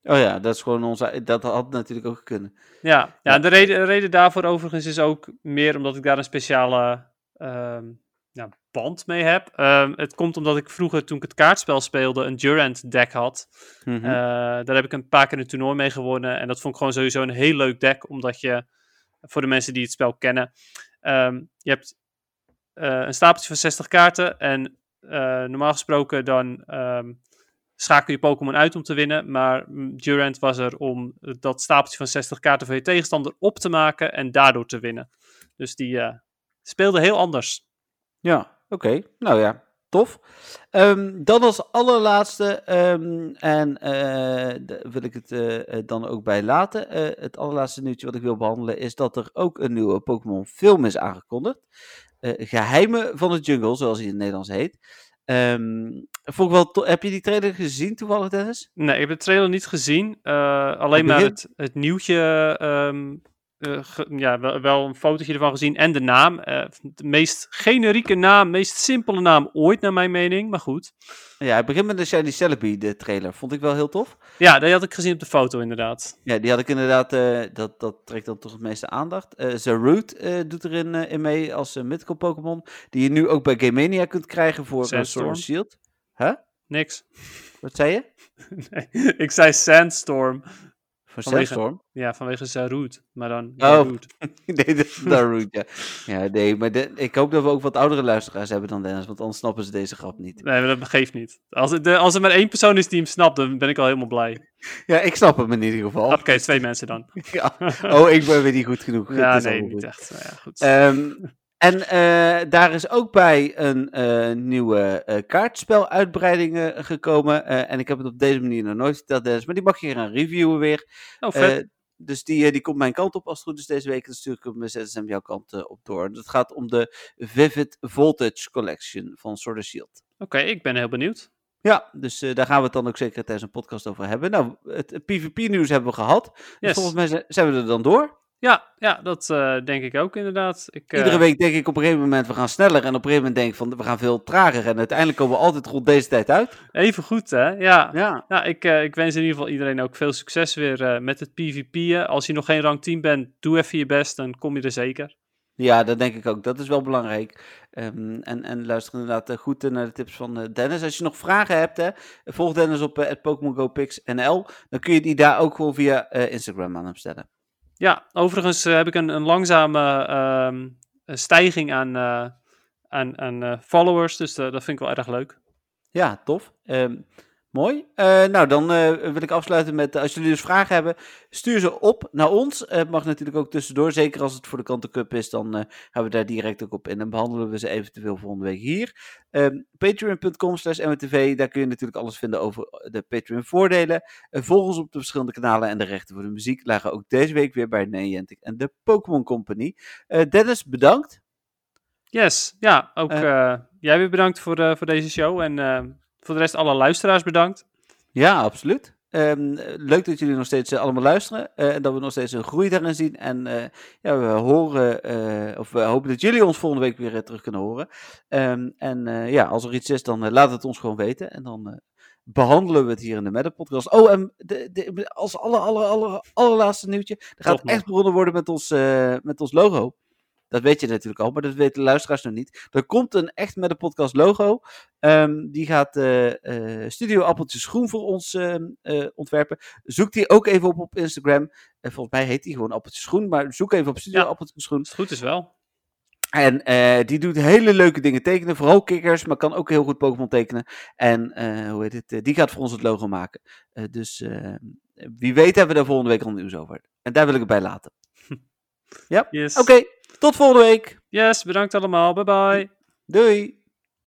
Oh ja, dat is gewoon onze. Dat had natuurlijk ook kunnen. Ja, ja, de reden, reden daarvoor overigens is ook meer omdat ik daar een speciale ehm, ja, band mee heb. Ehm, het komt omdat ik vroeger, toen ik het kaartspel speelde, een Durant deck had. Mhm. Eh, daar heb ik een paar keer een toernooi mee gewonnen. En dat vond ik gewoon sowieso een heel leuk deck. Omdat je, voor de mensen die het spel kennen, ehm, je hebt eh, een stapeltje van 60 kaarten. En eh, normaal gesproken dan schakel je Pokémon uit om te winnen. Maar Durant was er om dat stapeltje van 60 kaarten van je tegenstander op te maken. En daardoor te winnen. Dus die eh, speelde heel anders. Ja, oké. Nou ja, tof. Ehm, dan als allerlaatste, ehm, en d- wil ik het eh, dan ook bij laten. het allerlaatste nieuwtje wat ik wil behandelen is dat er ook een nieuwe Pokémon film is aangekondigd. Eh, Geheimen van de Jungle, zoals hij in het Nederlands heet. Vond ik wel heb je die trailer gezien toevallig, Dennis? Nee, ik heb de trailer niet gezien. eh, alleen maar het, het nieuwtje. ehm, eh, ge- ja, wel, wel een fotootje ervan gezien. En de naam. eh, de meest generieke naam, meest simpele naam ooit, naar mijn mening. Maar goed. Ja, het begint met de Shiny Celebi, de trailer. Vond ik wel heel tof. Ja, die had ik gezien op de foto, inderdaad. Ja, die had ik inderdaad, eh, dat, dat trekt dan toch het meeste aandacht. Eh Zarude eh, doet erin eh, in mee als uh, mythical Pokémon, die je nu ook bij Game Mania kunt krijgen voor uh, Sword Sandstorm. and Shield. Huh? Niks. Wat zei je? nee, ik zei Sandstorm. Vanwege- Sandstorm? Ja, vanwege Zarude. Maar dan Oh. Nee, dat is ja. Ja, nee, maar de- ik hoop dat we ook wat oudere luisteraars hebben dan Dennis, want anders snappen ze deze grap niet. Nee, maar dat geeft niet. Als, het, de, als er maar één persoon is die hem snapt, dan ben ik al helemaal blij. Ja, ik snap hem in ieder geval. Oké, twee mensen dan. Ja. Oh, ik ben weer niet goed genoeg. Ja, nee, niet echt. Nou ja, goed. Ehm, en eh, daar is ook bij een eh, nieuwe eh kaartspel-uitbreiding gekomen. En ik heb het op deze manier nog nooit verteld, Dennis, maar die mag je gaan reviewen weer. oh, vet. Dus die, die komt mijn kant op als het goed is deze week. Dan stuur ik hem ZSM jouw kant op door. Het gaat om de Vivid Voltage Collection van Sword and Shield. Oké, ik ben heel benieuwd. Ja, dus daar gaan we het dan ook zeker tijdens een podcast over hebben. Nou, het, het PvP-nieuws hebben we gehad. Dus Yes. volgens mij zijn we er dan door. Ja, ja dat eh, denk ik ook inderdaad. Ik, eh, Iedere week denk ik op een gegeven moment we gaan sneller. En op een gegeven moment denk ik van we gaan veel trager. En uiteindelijk komen we altijd rond deze tijd uit. Even goed, hè? Ja. Ja, Nou, ik, eh, ik wens in ieder geval iedereen ook veel succes weer met het PvP'en. Als je nog geen rang 10 bent, doe even je best, dan kom je er zeker. ja, dat denk ik ook. Dat is wel belangrijk. Ehm, en, en luister inderdaad goed naar de tips van Dennis. Als je nog vragen hebt, hè, volg Dennis op Pix NL. Dan kun je die daar ook gewoon via Instagram aan hem stellen. Ja, overigens eh, heb ik een, een langzame ehm, stijging aan, eh, aan, aan eh, followers, dus dat vind ik wel erg leuk. Ja, tof. Ehm, mooi. Eh, nou, dan eh, wil ik afsluiten met, eh, als jullie dus vragen hebben, stuur ze op naar ons. Het mag natuurlijk ook tussendoor, zeker als het voor de Kanten Cup is, dan gaan we daar direct ook op in en behandelen we ze eventueel volgende week hier. Ehm, Patreon.com slash MWTV, daar kun je natuurlijk alles vinden over de Patreon voordelen. Volg ons op de verschillende kanalen en de rechten voor de muziek lagen ook deze week weer bij Niantic en de Pokémon Company. Dennis, bedankt. Yes, ja, ook jij weer bedankt voor, voor deze show en voor de rest alle luisteraars bedankt. Ja, absoluut. Ehm, leuk dat jullie nog steeds eh, allemaal luisteren. eh, en dat we nog steeds een groei daarin zien. En eh, ja, we horen, of we hopen dat jullie ons volgende week weer terug kunnen horen. Ehm, en ja, als er iets is, dan laat het ons gewoon weten. En dan eh, behandelen we het hier in de Madden Podcast. Oh, en de, de, als aller, aller, aller, allerlaatste nieuwtje. Er gaat nog. echt begonnen worden met ons, met ons logo. Dat weet je natuurlijk al, maar dat weten de luisteraars nog niet. Er komt een echt met de podcast logo. Ehm, die gaat eh, eh, Studio Appeltjes Groen voor ons ehm, eh, ontwerpen. Zoek die ook even op op Instagram. En volgens mij heet die gewoon Appeltjes Groen. Maar zoek even op Studio Ja. Appeltjes Groen. Het goed is wel. En die doet hele leuke dingen tekenen. Vooral kikkers, maar kan ook heel goed Pokémon tekenen. En hoe heet het? die gaat voor ons het logo maken. Dus eh, wie weet hebben we daar volgende week al nieuws over. En daar wil ik het bij laten. Yes. Oké, tot volgende week. Yes, bedankt allemaal. Bye bye. Doei.